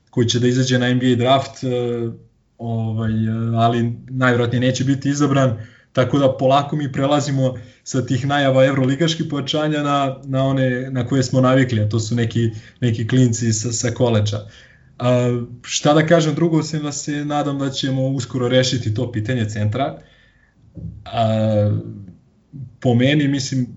koji će da izađe na NBA draft, uh, ovaj, ali najvjerojatnije neće biti izabran. Uh, Tako da polako mi prelazimo sa tih najava evroligaških pojačanja na, na one na koje smo navikli, a to su neki, neki klinci sa, sa koleđa. A, šta da kažem drugo, se da se nadam da ćemo uskoro rešiti to pitanje centra. A, po meni, mislim,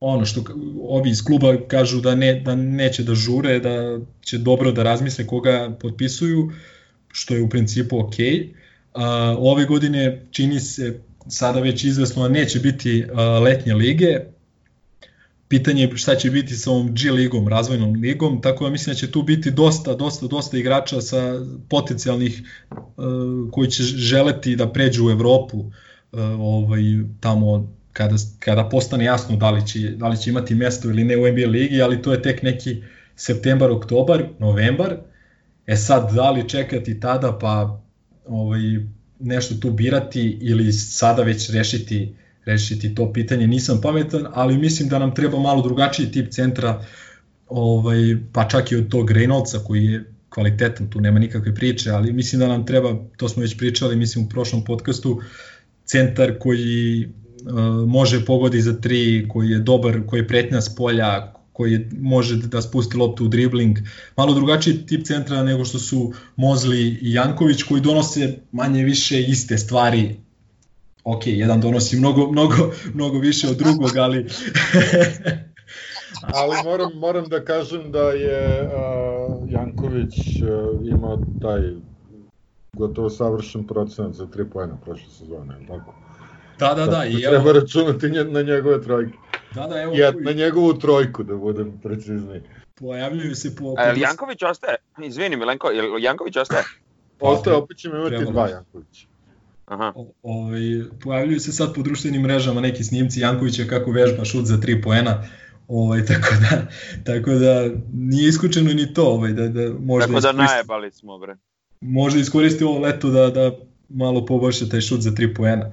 ono što ovi iz kluba kažu da, ne, da neće da žure, da će dobro da razmisle koga potpisuju, što je u principu ok. A, ove godine čini se sada već izvesno da neće biti letnje lige. Pitanje je šta će biti sa ovom G ligom, razvojnom ligom, tako da mislim da će tu biti dosta, dosta, dosta igrača sa potencijalnih koji će želeti da pređu u Evropu ovaj, tamo kada, kada postane jasno da li, će, da li će imati mesto ili ne u NBA ligi, ali to je tek neki septembar, oktobar, novembar. E sad, da li čekati tada pa ovaj, nešto tu birati ili sada već rešiti rešiti to pitanje, nisam pametan, ali mislim da nam treba malo drugačiji tip centra, ovaj, pa čak i od tog Reynoldsa koji je kvalitetan, tu nema nikakve priče, ali mislim da nam treba, to smo već pričali, mislim u prošlom podcastu, centar koji uh, može pogodi za tri, koji je dobar, koji je pretnja s polja, koji može da spusti loptu u dribling, malo drugačiji tip centra nego što su Mozli i Janković koji donose manje više iste stvari ok, jedan donosi mnogo, mnogo, mnogo više od drugog, ali... ali moram, moram da kažem da je uh, Janković uh, imao taj gotovo savršen procenat za 3 poena prošle sezone, tako? Da, da, da. I treba evo... računati na njegove trojke. Da, da, evo. Ja, na njegovu trojku, da budem precizniji. Pojavljuju se po... A, Janković ostaje? Izvini, Milenko, je Janković ostaje? Ostaje, opet ćemo imati dva Jankovića. Aha. O, ovaj, pojavljuju se sad po društvenim mrežama neki snimci Jankovića kako vežba šut za 3 poena. Ovaj, tako da, tako da nije isključeno ni to, ovaj, da, da možda Tako da najebali smo, bre. Možda iskoristi ovo leto da, da malo poboljša taj šut za 3 poena.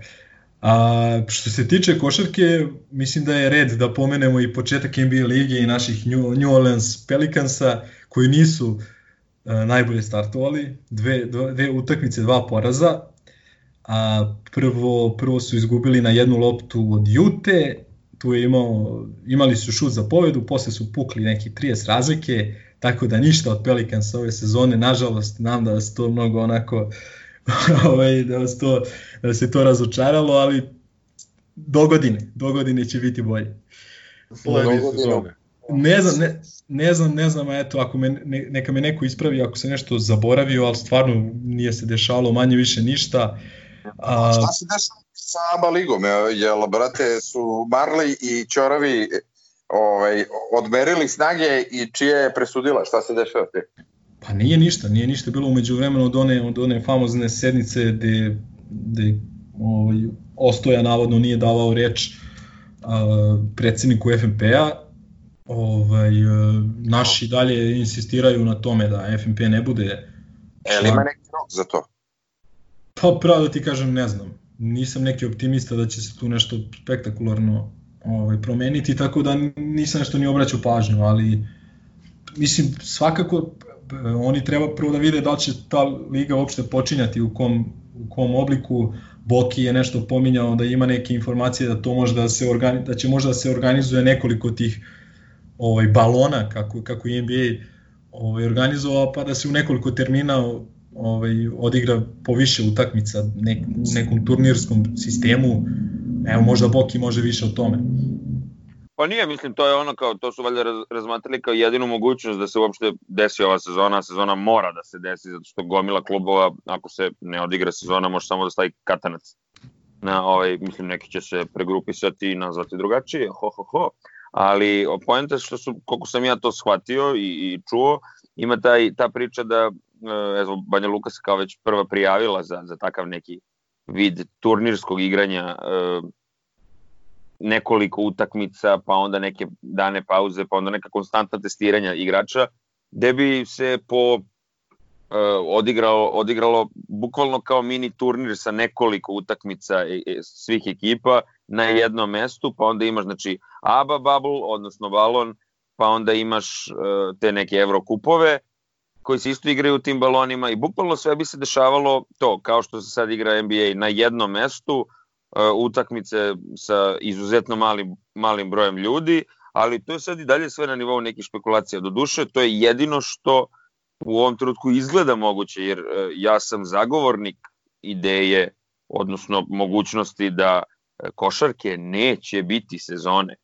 A što se tiče košarke, mislim da je red da pomenemo i početak NBA lige i naših New, New Orleans Pelicansa koji nisu uh, najbolje startovali, dve, dve utakmice, dva poraza. A prvo, prvo su izgubili na jednu loptu od Jute, tu je imao, imali su šut za pobedu, posle su pukli neki 30 razlike, tako da ništa od Pelicansa ove sezone, nažalost, nam da se to mnogo onako ovaj, da, vas to, da se to razočaralo, ali do godine, do godine će biti bolje. Sledeće sezone. Ne znam, ne, ne znam, ne znam, eto, ako me, ne, neka me neko ispravi ako se nešto zaboravio, ali stvarno nije se dešalo manje više ništa. A, Šta se dešava sa ABA ligom? Jel, brate, su Marley i Ćoravi ovaj, odmerili snage i čije je presudila? Šta se dešava? Pa nije ništa, nije ništa bilo umeđu vremenu od one, od one famozne sednice gde, gde ovaj, Ostoja navodno nije davao reč a, predsedniku FNP-a, ovaj, naši dalje insistiraju na tome da FNP ne bude E li ima neki rok za to? Pa pravo da ti kažem ne znam. Nisam neki optimista da će se tu nešto spektakularno ovaj, promeniti, tako da nisam nešto ni obraćao pažnju, ali mislim svakako oni treba prvo da vide da će ta liga uopšte počinjati u kom, u kom obliku. Boki je nešto pominjao da ima neke informacije da to može da se organi, da će možda da se organizuje nekoliko tih ovaj balona kako kako NBA ovaj organizovao pa da se u nekoliko termina ovaj odigra po više utakmica nek, u nekom turnirskom sistemu. Evo možda Boki može više o tome. Pa nije, mislim, to je ono kao, to su valjda razmatrali kao jedinu mogućnost da se uopšte desi ova sezona, sezona mora da se desi, zato što gomila klubova, ako se ne odigra sezona, može samo da stavi katanac. Na ovaj, mislim, neki će se pregrupisati i nazvati drugačije, ho, ho, ho. Ali pojenta što su, koliko sam ja to shvatio i, i čuo, ima taj, ta priča da, e, evo, Banja Luka se kao već prva prijavila za, za takav neki vid turnirskog igranja uh, nekoliko utakmica, pa onda neke dane pauze, pa onda neka konstantna testiranja igrača, gde bi se po uh, odigralo, odigralo bukvalno kao mini turnir sa nekoliko utakmica svih ekipa na jednom mestu, pa onda imaš znači ABA bubble, odnosno balon, pa onda imaš uh, te neke evrokupove koji se isto igraju u tim balonima i bukvalno sve bi se dešavalo to, kao što se sad igra NBA na jednom mestu, utakmice sa izuzetno malim, malim brojem ljudi, ali to je sad i dalje sve na nivou nekih špekulacija. Do duše, to je jedino što u ovom trenutku izgleda moguće, jer uh, ja sam zagovornik ideje, odnosno mogućnosti da uh, košarke neće biti sezone.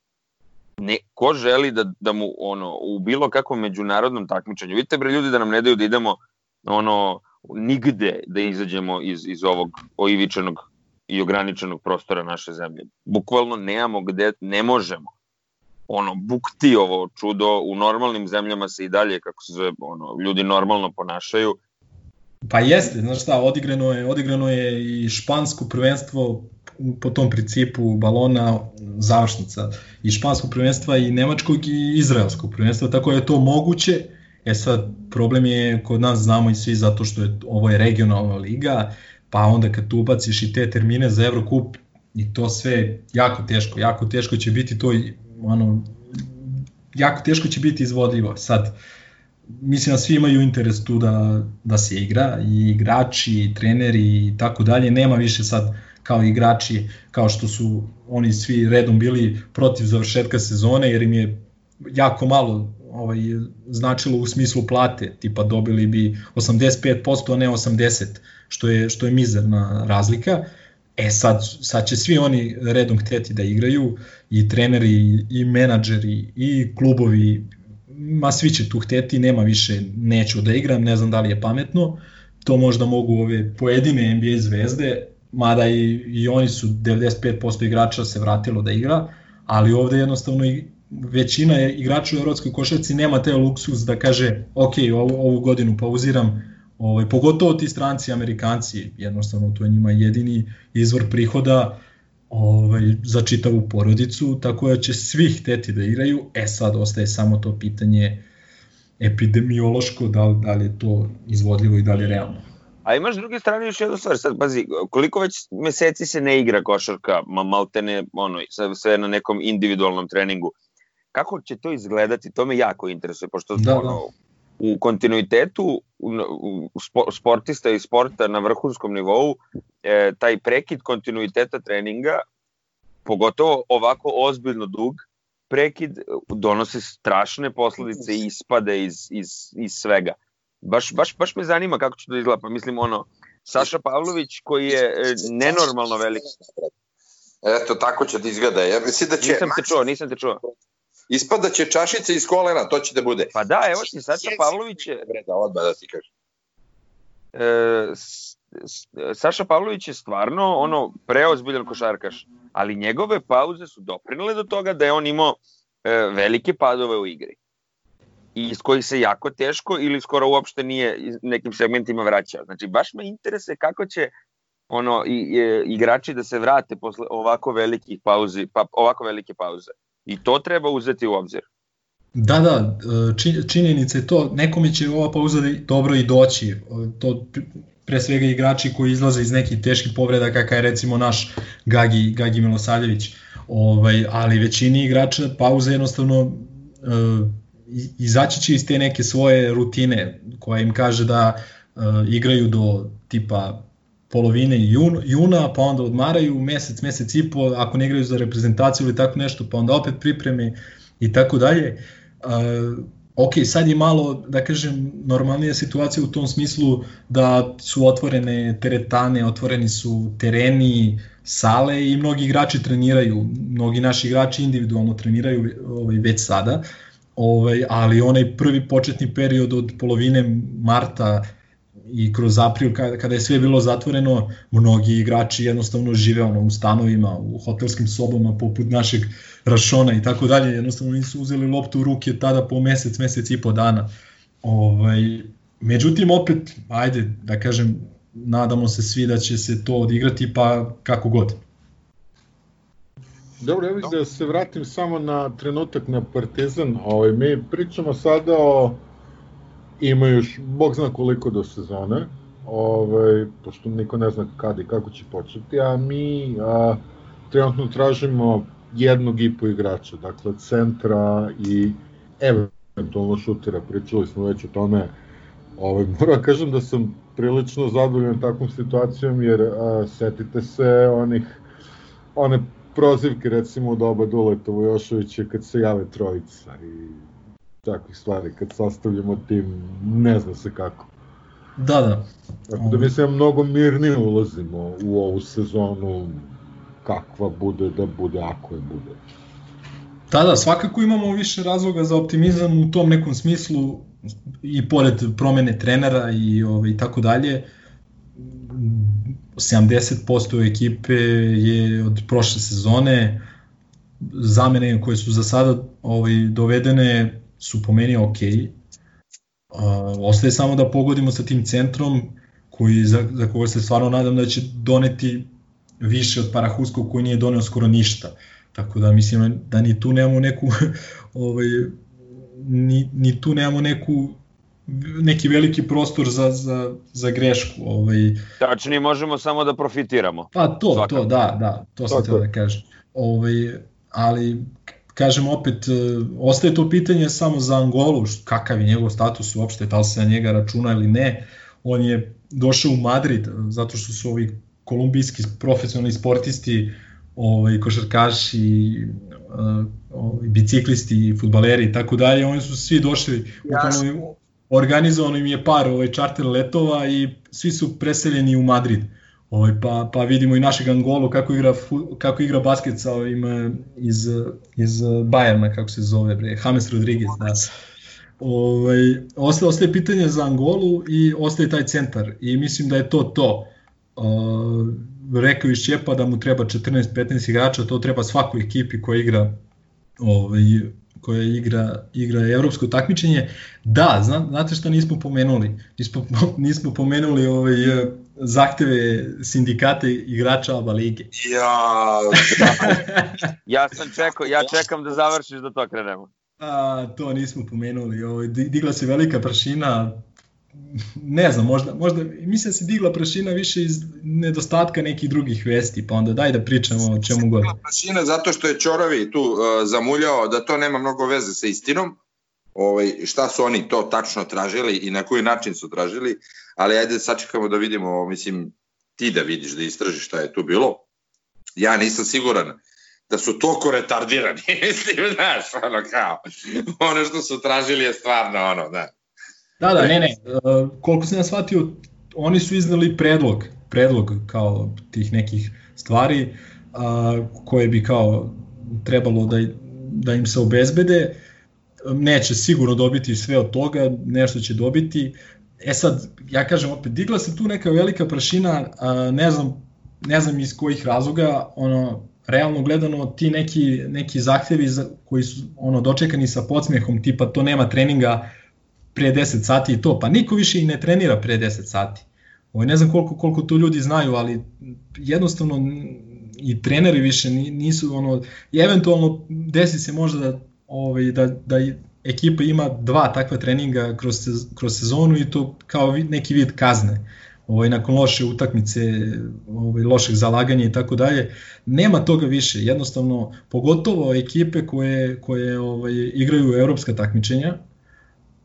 Ne, ko želi da, da mu ono u bilo kakvom međunarodnom takmičenju, vidite bre ljudi da nam ne daju da idemo ono nigde da izađemo iz, iz ovog oivičenog i ograničenog prostora naše zemlje. Bukvalno nemamo gde, ne možemo. Ono, bukti ovo čudo, u normalnim zemljama se i dalje, kako se zove, ono, ljudi normalno ponašaju. Pa jeste, znaš šta, odigrano je, odigrano je i špansko prvenstvo po tom principu balona završnica i špansko prvenstva i nemačkog i izraelskog prvenstva, tako je to moguće. E sad, problem je kod nas znamo i svi zato što je ovo je regionalna liga, pa onda kad tu ubaciš i te termine za Evrokup i to sve jako teško, jako teško će biti to ono, jako teško će biti izvodljivo. Sad, mislim da svi imaju interes tu da, da se igra, i igrači, i treneri i tako dalje, nema više sad kao igrači, kao što su oni svi redom bili protiv završetka sezone, jer im je jako malo ovaj, značilo u smislu plate, tipa dobili bi 85%, a ne 80%, što je, što je mizerna razlika. E sad, sad će svi oni redom hteti da igraju, i treneri, i menadžeri, i klubovi, ma svi će tu hteti, nema više neću da igram, ne znam da li je pametno, to možda mogu ove pojedine NBA zvezde, mada i, i oni su 95% igrača se vratilo da igra, ali ovde jednostavno i većina igrača u evropskoj košarci nema te luksus da kaže ok, ovu, ovu godinu pauziram, ovaj, pogotovo ti stranci Amerikanci, jednostavno to je njima jedini izvor prihoda ovaj, za čitavu porodicu, tako da će svi hteti da igraju, e sad ostaje samo to pitanje epidemiološko, da li, da li je to izvodljivo i da li je realno. A imaš s druge strane još jednu stvar, sad pazi, koliko već meseci se ne igra košarka, ma maltene, ono, sve na nekom individualnom treningu, kako će to izgledati, to me jako interesuje, pošto da, ono, da. U kontinuitetu sportista i sporta na vrhunskom nivou, e, taj prekid kontinuiteta treninga, pogotovo ovako ozbiljno dug, prekid donosi strašne posledice i ispade iz, iz, iz svega. Baš, baš, baš me zanima kako će to izgleda, pa mislim ono, Saša Pavlović koji je e, nenormalno velik. Eto, tako će da izgleda. Ja mislim da će... Nisam te čuo, nisam te čuo. Ispada će čašice iz kolena, to će da bude. Pa da, evo ti, Saša Pavlović je... Da, odmah da ti kažem. E, Saša Pavlović je stvarno ono preozbiljan košarkaš, ali njegove pauze su doprinile do toga da je on imao e, velike padove u igri i iz kojih se jako teško ili skoro uopšte nije nekim segmentima vraćao. Znači, baš me interese kako će ono i, i, igrači da se vrate posle ovako velikih pauzi, pa ovako velike pauze. I to treba uzeti u obzir. Da, da, činjenica je to, nekome će ova pauza dobro i doći. To pre svega igrači koji izlaze iz nekih teških povreda kakav je recimo naš Gagi, Gagi Milosavljević. Ovaj, ali većini igrača pauza jednostavno uh, izaći će iz te neke svoje rutine koja im kaže da igraju do tipa polovine jun, juna, pa onda odmaraju mesec, mesec i po, ako ne igraju za reprezentaciju ili tako nešto, pa onda opet pripreme i tako dalje. Uh, ok, sad je malo, da kažem, normalnija situacija u tom smislu da su otvorene teretane, otvoreni su tereni, sale i mnogi igrači treniraju, mnogi naši igrači individualno treniraju ovaj, već sada, ovaj, ali onaj prvi početni period od polovine marta i kroz april kada je sve bilo zatvoreno, mnogi igrači jednostavno žive ono, u stanovima, u hotelskim sobama poput našeg Rašona i tako dalje, jednostavno nisu uzeli loptu u ruke tada po mesec, mesec i po dana. Ovaj, međutim, opet, ajde, da kažem, nadamo se svi da će se to odigrati, pa kako god. Dobro, ja bih da se vratim samo na trenutak na Partizan. Ovaj, mi pričamo sada o ima još, bog zna koliko do sezone, ovaj, pošto niko ne zna kada i kako će početi, a mi a, trenutno tražimo jednog i po igrača, dakle centra i eventualno šutera, pričali smo već o tome, ovaj, moram da kažem da sam prilično zadovoljan takvom situacijom, jer a, setite se onih, one prozivke recimo u doba Duleta Vojošovića kad se jave trojica i takvih stvari, kad sastavljamo tim, ne zna se kako. Da, da. Tako da mislim, mnogo mirnije ulazimo u ovu sezonu, kakva bude da bude, ako je bude. Da, da, svakako imamo više razloga za optimizam u tom nekom smislu i pored promene trenera i ovaj, tako dalje. 70% ekipe je od prošle sezone zamene koje su za sada ovaj, dovedene su po meni ok. Uh, ostaje samo da pogodimo sa tim centrom koji, za, za koga se stvarno nadam da će doneti više od Parahuskog koji nije doneo skoro ništa. Tako da mislim da ni tu nemamo neku ovaj, ni, ni tu nemamo neku neki veliki prostor za, za, za grešku. Ovaj. Tačnije možemo samo da profitiramo. Pa to, Svakako. to, da, da, to sam teo da kažem. Ovaj, ali kažem opet, e, ostaje to pitanje samo za Angolu, kakav je njegov status uopšte, da li se na njega računa ili ne. On je došao u Madrid zato što su ovi kolumbijski profesionalni sportisti, ovaj, košarkaši, ovaj, biciklisti, futbaleri i tako dalje, oni su svi došli, bukvalno organizovano im je par ovaj, čarter letova i svi su preseljeni u Madrid. Ovaj, pa, pa vidimo i našeg Angolu kako igra, kako igra basket sa ovim eh, iz, iz Bajerna, kako se zove, bre, James Rodriguez, da. Ovaj, ostaje, ostaje pitanje za Angolu i ostaje taj centar i mislim da je to to. Uh, rekao iz Čepa da mu treba 14-15 igrača, to treba svakoj ekipi koja igra ovaj, koja igra, igra evropsko takmičenje. Da, zna, znate šta nismo pomenuli? Nismo, nismo pomenuli ovaj, zahteve sindikate igrača aba lige. Ja, ja sam čekao, ja čekam da završiš da to krenemo. A, to nismo pomenuli. Ovaj, digla se velika prašina, ne znam, možda, možda mislim da se digla prašina više iz nedostatka nekih drugih vesti, pa onda daj da pričamo o čemu god. Digla prašina zato što je Čorovi tu uh, zamuljao da to nema mnogo veze sa istinom, ovaj, šta su oni to tačno tražili i na koji način su tražili, ali ajde sačekamo da vidimo, mislim, ti da vidiš, da istražiš šta je tu bilo. Ja nisam siguran da su toliko retardirani, mislim, znaš, ono kao, ono što su tražili je stvarno ono, da. Da, da, ne, ne, uh, koliko sam ja shvatio, oni su iznali predlog, predlog kao tih nekih stvari uh, koje bi kao trebalo da, da im se obezbede, neće sigurno dobiti sve od toga, nešto će dobiti. E sad, ja kažem opet, digla se tu neka velika prašina, a, ne znam, ne znam iz kojih razloga, ono, realno gledano ti neki, neki zahtevi za, koji su ono dočekani sa podsmehom, tipa to nema treninga pre 10 sati i to, pa niko više i ne trenira pre 10 sati. Ovo, ne znam koliko, koliko to ljudi znaju, ali jednostavno i treneri više nisu ono, eventualno desi se možda da ovaj, da, da ekipa ima dva takva treninga kroz, kroz sezonu i to kao neki vid kazne ovaj, nakon loše utakmice, ovaj, lošeg zalaganja i tako dalje. Nema toga više, jednostavno, pogotovo ekipe koje, koje ovaj, igraju evropska takmičenja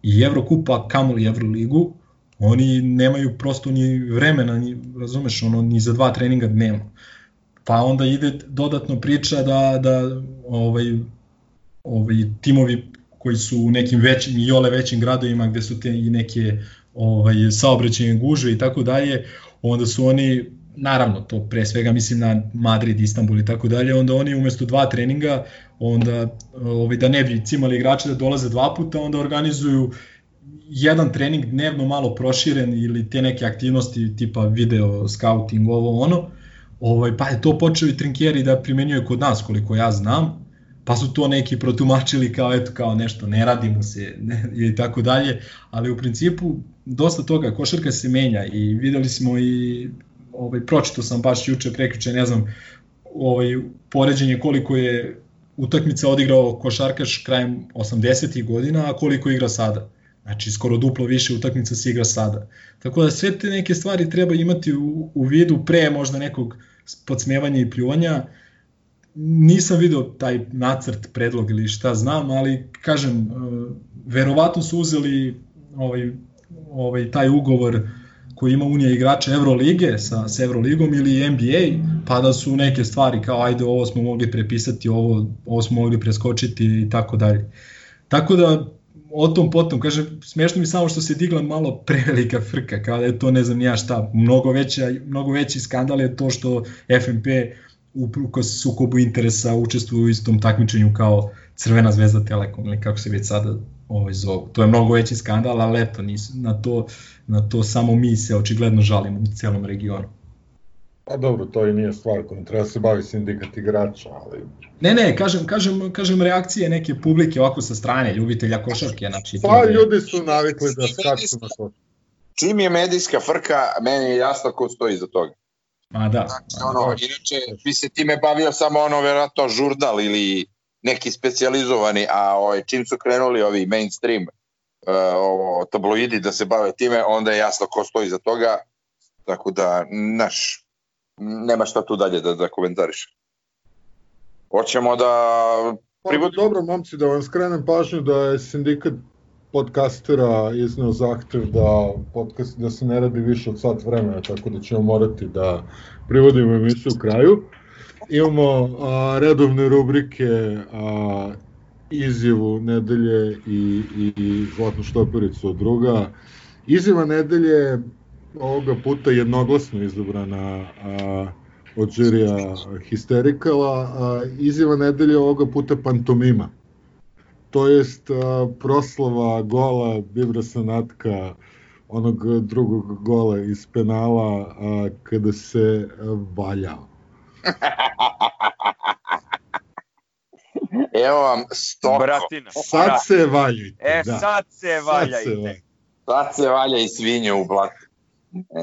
i Evrokupa, kamoli Evroligu, oni nemaju prosto ni vremena, ni, razumeš, ono, ni za dva treninga dnevno. Pa onda ide dodatno priča da, da ovaj, ovaj, timovi koji su u nekim većim i ole većim gradovima gde su te i neke ovaj, saobraćajne guže i tako dalje, onda su oni, naravno, to pre svega mislim na Madrid, Istanbul i tako dalje, onda oni umesto dva treninga, onda ovaj, da ne bi cimali igrače da dolaze dva puta, onda organizuju jedan trening dnevno malo proširen ili te neke aktivnosti tipa video, scouting, ovo ono, ovaj, pa je to počeo i Trinkieri da primenjuje kod nas koliko ja znam, pa su to neki protumačili kao eto kao nešto ne radimo se ne, i tako dalje, ali u principu dosta toga košarka se menja i videli smo i ovaj pročito sam baš juče prekjuče ne znam ovaj poređenje koliko je utakmica odigrao košarkaš krajem 80. godina, a koliko igra sada. Znači, skoro duplo više utakmica se igra sada. Tako da sve te neke stvari treba imati u, u vidu pre možda nekog podsmevanja i pljuvanja, nisam video taj nacrt, predlog ili šta znam, ali kažem, e, verovatno su uzeli ovaj, ovaj, taj ugovor koji ima Unija igrača Evrolige sa, sa Evroligom ili NBA, pa da su neke stvari kao ajde ovo smo mogli prepisati, ovo, ovo smo mogli preskočiti i tako dalje. Tako da o tom potom, kažem, smešno mi samo što se digla malo prevelika frka, kao da je to ne znam ja šta, mnogo, veća, mnogo veći skandal je to što FNP uprkos sukobu interesa učestvuju u istom takmičenju kao Crvena zvezda Telekom ili kako se već sada ovaj zovu. To je mnogo veći skandal, ali eto, nisu, na, to, na to samo mi se očigledno žalimo u celom regionu. Pa dobro, to i nije stvar kojom treba se bavi sindikat igrača, ali... Ne, ne, kažem, kažem, kažem reakcije neke publike ovako sa strane, ljubitelja košarke, znači... Pa je... ljudi su navikli da skaču na to. Čim je medijska frka, meni je jasno ko stoji za toga. Ma da. Znači, ono, inače, bi se time bavio samo ono, verovatno, žurdal ili neki specializovani, a ovaj, čim su krenuli ovi mainstream uh, ovo, tabloidi da se bave time, onda je jasno ko stoji za toga, tako da, naš, nema šta tu dalje da, da komentariš. Hoćemo da... Pa, dobro, momci, da vam skrenem pažnju da je sindikat podcastera izneo zahtev da, podcast, da se ne radi više od sat vremena, tako da ćemo morati da privodimo emisiju u kraju. Imamo a, redovne rubrike a, izjavu nedelje i, i, zlatnu štopericu od druga. Izjava nedelje ovoga puta jednoglasno izabrana a, od žirija Histerikala, a, izjava nedelje ovoga puta pantomima. To jest a, proslava gola Bibra Sanatka, onog drugog gola iz penala a, kada se valjao. Evo vam stoko. Bratina. Sad se valjajte. E, da. sad se Sad se valjajte. Sad se valja i svinje u blatu.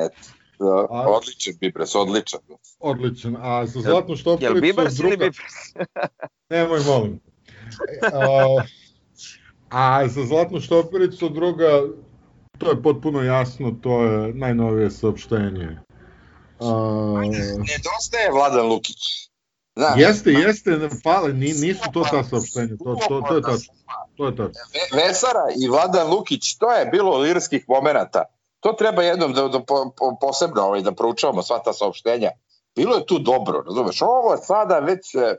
Eto. Da, A- Odličan Bibres, odličan. Odličan. A za zlatnu Jel štopericu Bibers ili druga... Bibers? Nemoj, molim. A, a za zlatnu štopericu druga, to je potpuno jasno, to je najnovije saopštenje. A, Nedostaje Vladan Lukić. Znaš, jeste, jeste, pale, ni, nisu to ta saopštenja, to, to, to je tačno. To je tačno. Ve- Vesara i Vladan Lukić, to je bilo lirskih momenata. To treba jednom da, da po, po, posebno ovaj, da proučavamo sva ta saopštenja. Bilo je tu dobro, razumeš? Ovo je sada već e,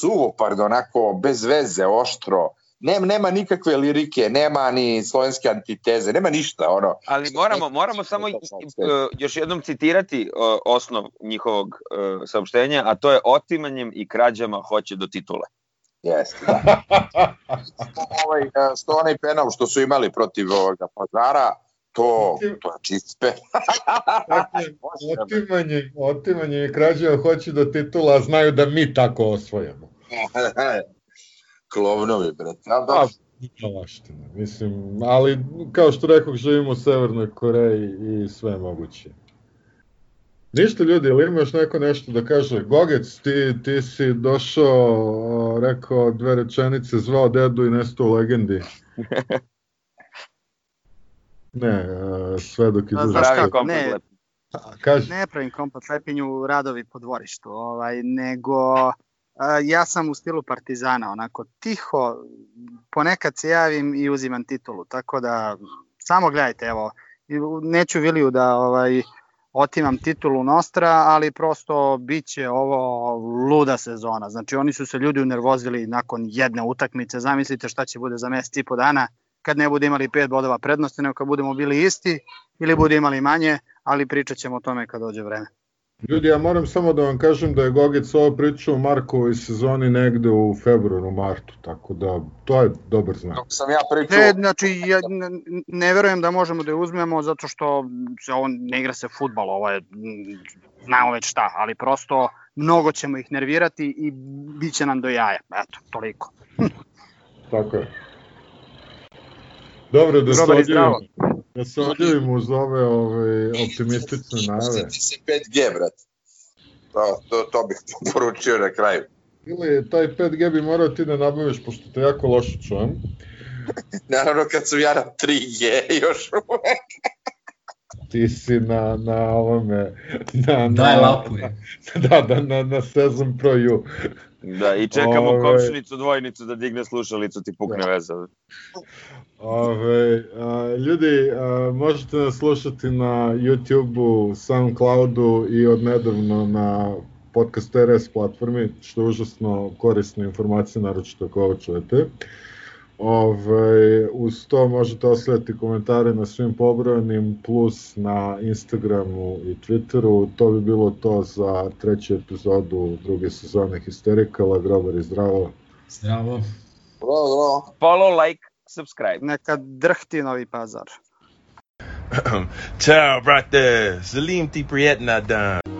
suvoparno, onako, bez veze, oštro. Nem, nema nikakve lirike, nema ni slovenske antiteze, nema ništa, ono. Ali moramo, moramo samo uh, još jednom citirati uh, osnov njihovog uh, saopštenja, a to je otimanjem i krađama hoće do titule. Jeste, da. ovaj, e, što onaj penal što su imali protiv ovoga pazara, to, to je čist pe. Dakle, otimanje, otimanje i krađe hoće do titula, a znaju da mi tako osvojamo. Klovnovi, brate. A, Pa, da, Malaština, mislim, ali kao što rekao, živimo u Severnoj Koreji i sve moguće. Ništa ljudi, ili ima još neko nešto da kaže? Gogec, ti, ti si došao, rekao dve rečenice, zvao dedu i nestao u legendi. Ne, e, sve dok Pa, izdrži. znaš kako, komplet ne. Kaži, ne pravim kompat lepinju radovi po dvorištu, ovaj, nego ja sam u stilu partizana, onako tiho, ponekad se javim i uzimam titulu, tako da samo gledajte, evo, neću Viliju da ovaj, otimam titulu Nostra, ali prosto biće ovo luda sezona. Znači oni su se ljudi unervozili nakon jedne utakmice, zamislite šta će bude za mesec i po dana kad ne bude imali pet bodova prednosti, nego kad budemo bili isti ili bude imali manje, ali pričat ćemo o tome kad dođe vreme. Ljudi, ja moram samo da vam kažem da je Gogec ovo pričao u Markovoj sezoni negde u februaru, martu, tako da to je dobar znak. dok sam ja pričao, Ne, znači, ja ne, ne verujem da možemo da je uzmemo zato što se ovo ne igra se futbal, ovo je, znamo već šta, ali prosto mnogo ćemo ih nervirati i bit će nam do jaja. Eto, toliko. Tako je. Dobro, da se Dobar odjavimo, zdravo. da se odjavimo uz ove ove optimistične najave. Sjeti se 5G, brate. To, to, to bih poručio na kraju. Ili taj 5G bi morao ti da nabaviš, pošto te jako loše čujem. Naravno kad sam ja na 3G još uvek. Ti si na, na ovome... Na, na, Daj lapu je. Da, da, na, na Sezam Pro U. Da, i čekamo Ove- komšinicu dvojnicu da digne slušalicu, ti pukne Da. veza. Ove, a, ljudi, a, možete nas slušati na YouTube-u, Soundcloud-u i odnedavno na podcast RS platformi, što je užasno korisna informacija, naročito ako ovo čujete. Ove, uz to možete ostaviti komentare na svim pobrojanim, plus na Instagramu i Twitteru. To bi bilo to za treću epizodu druge sezone Histerikala. Grobar i zdravo. Zdravo. Bravo, bravo. Follow, like, subscribe. Neka drhti novi pazar. Ciao, brate. Salim ti prijetna dan.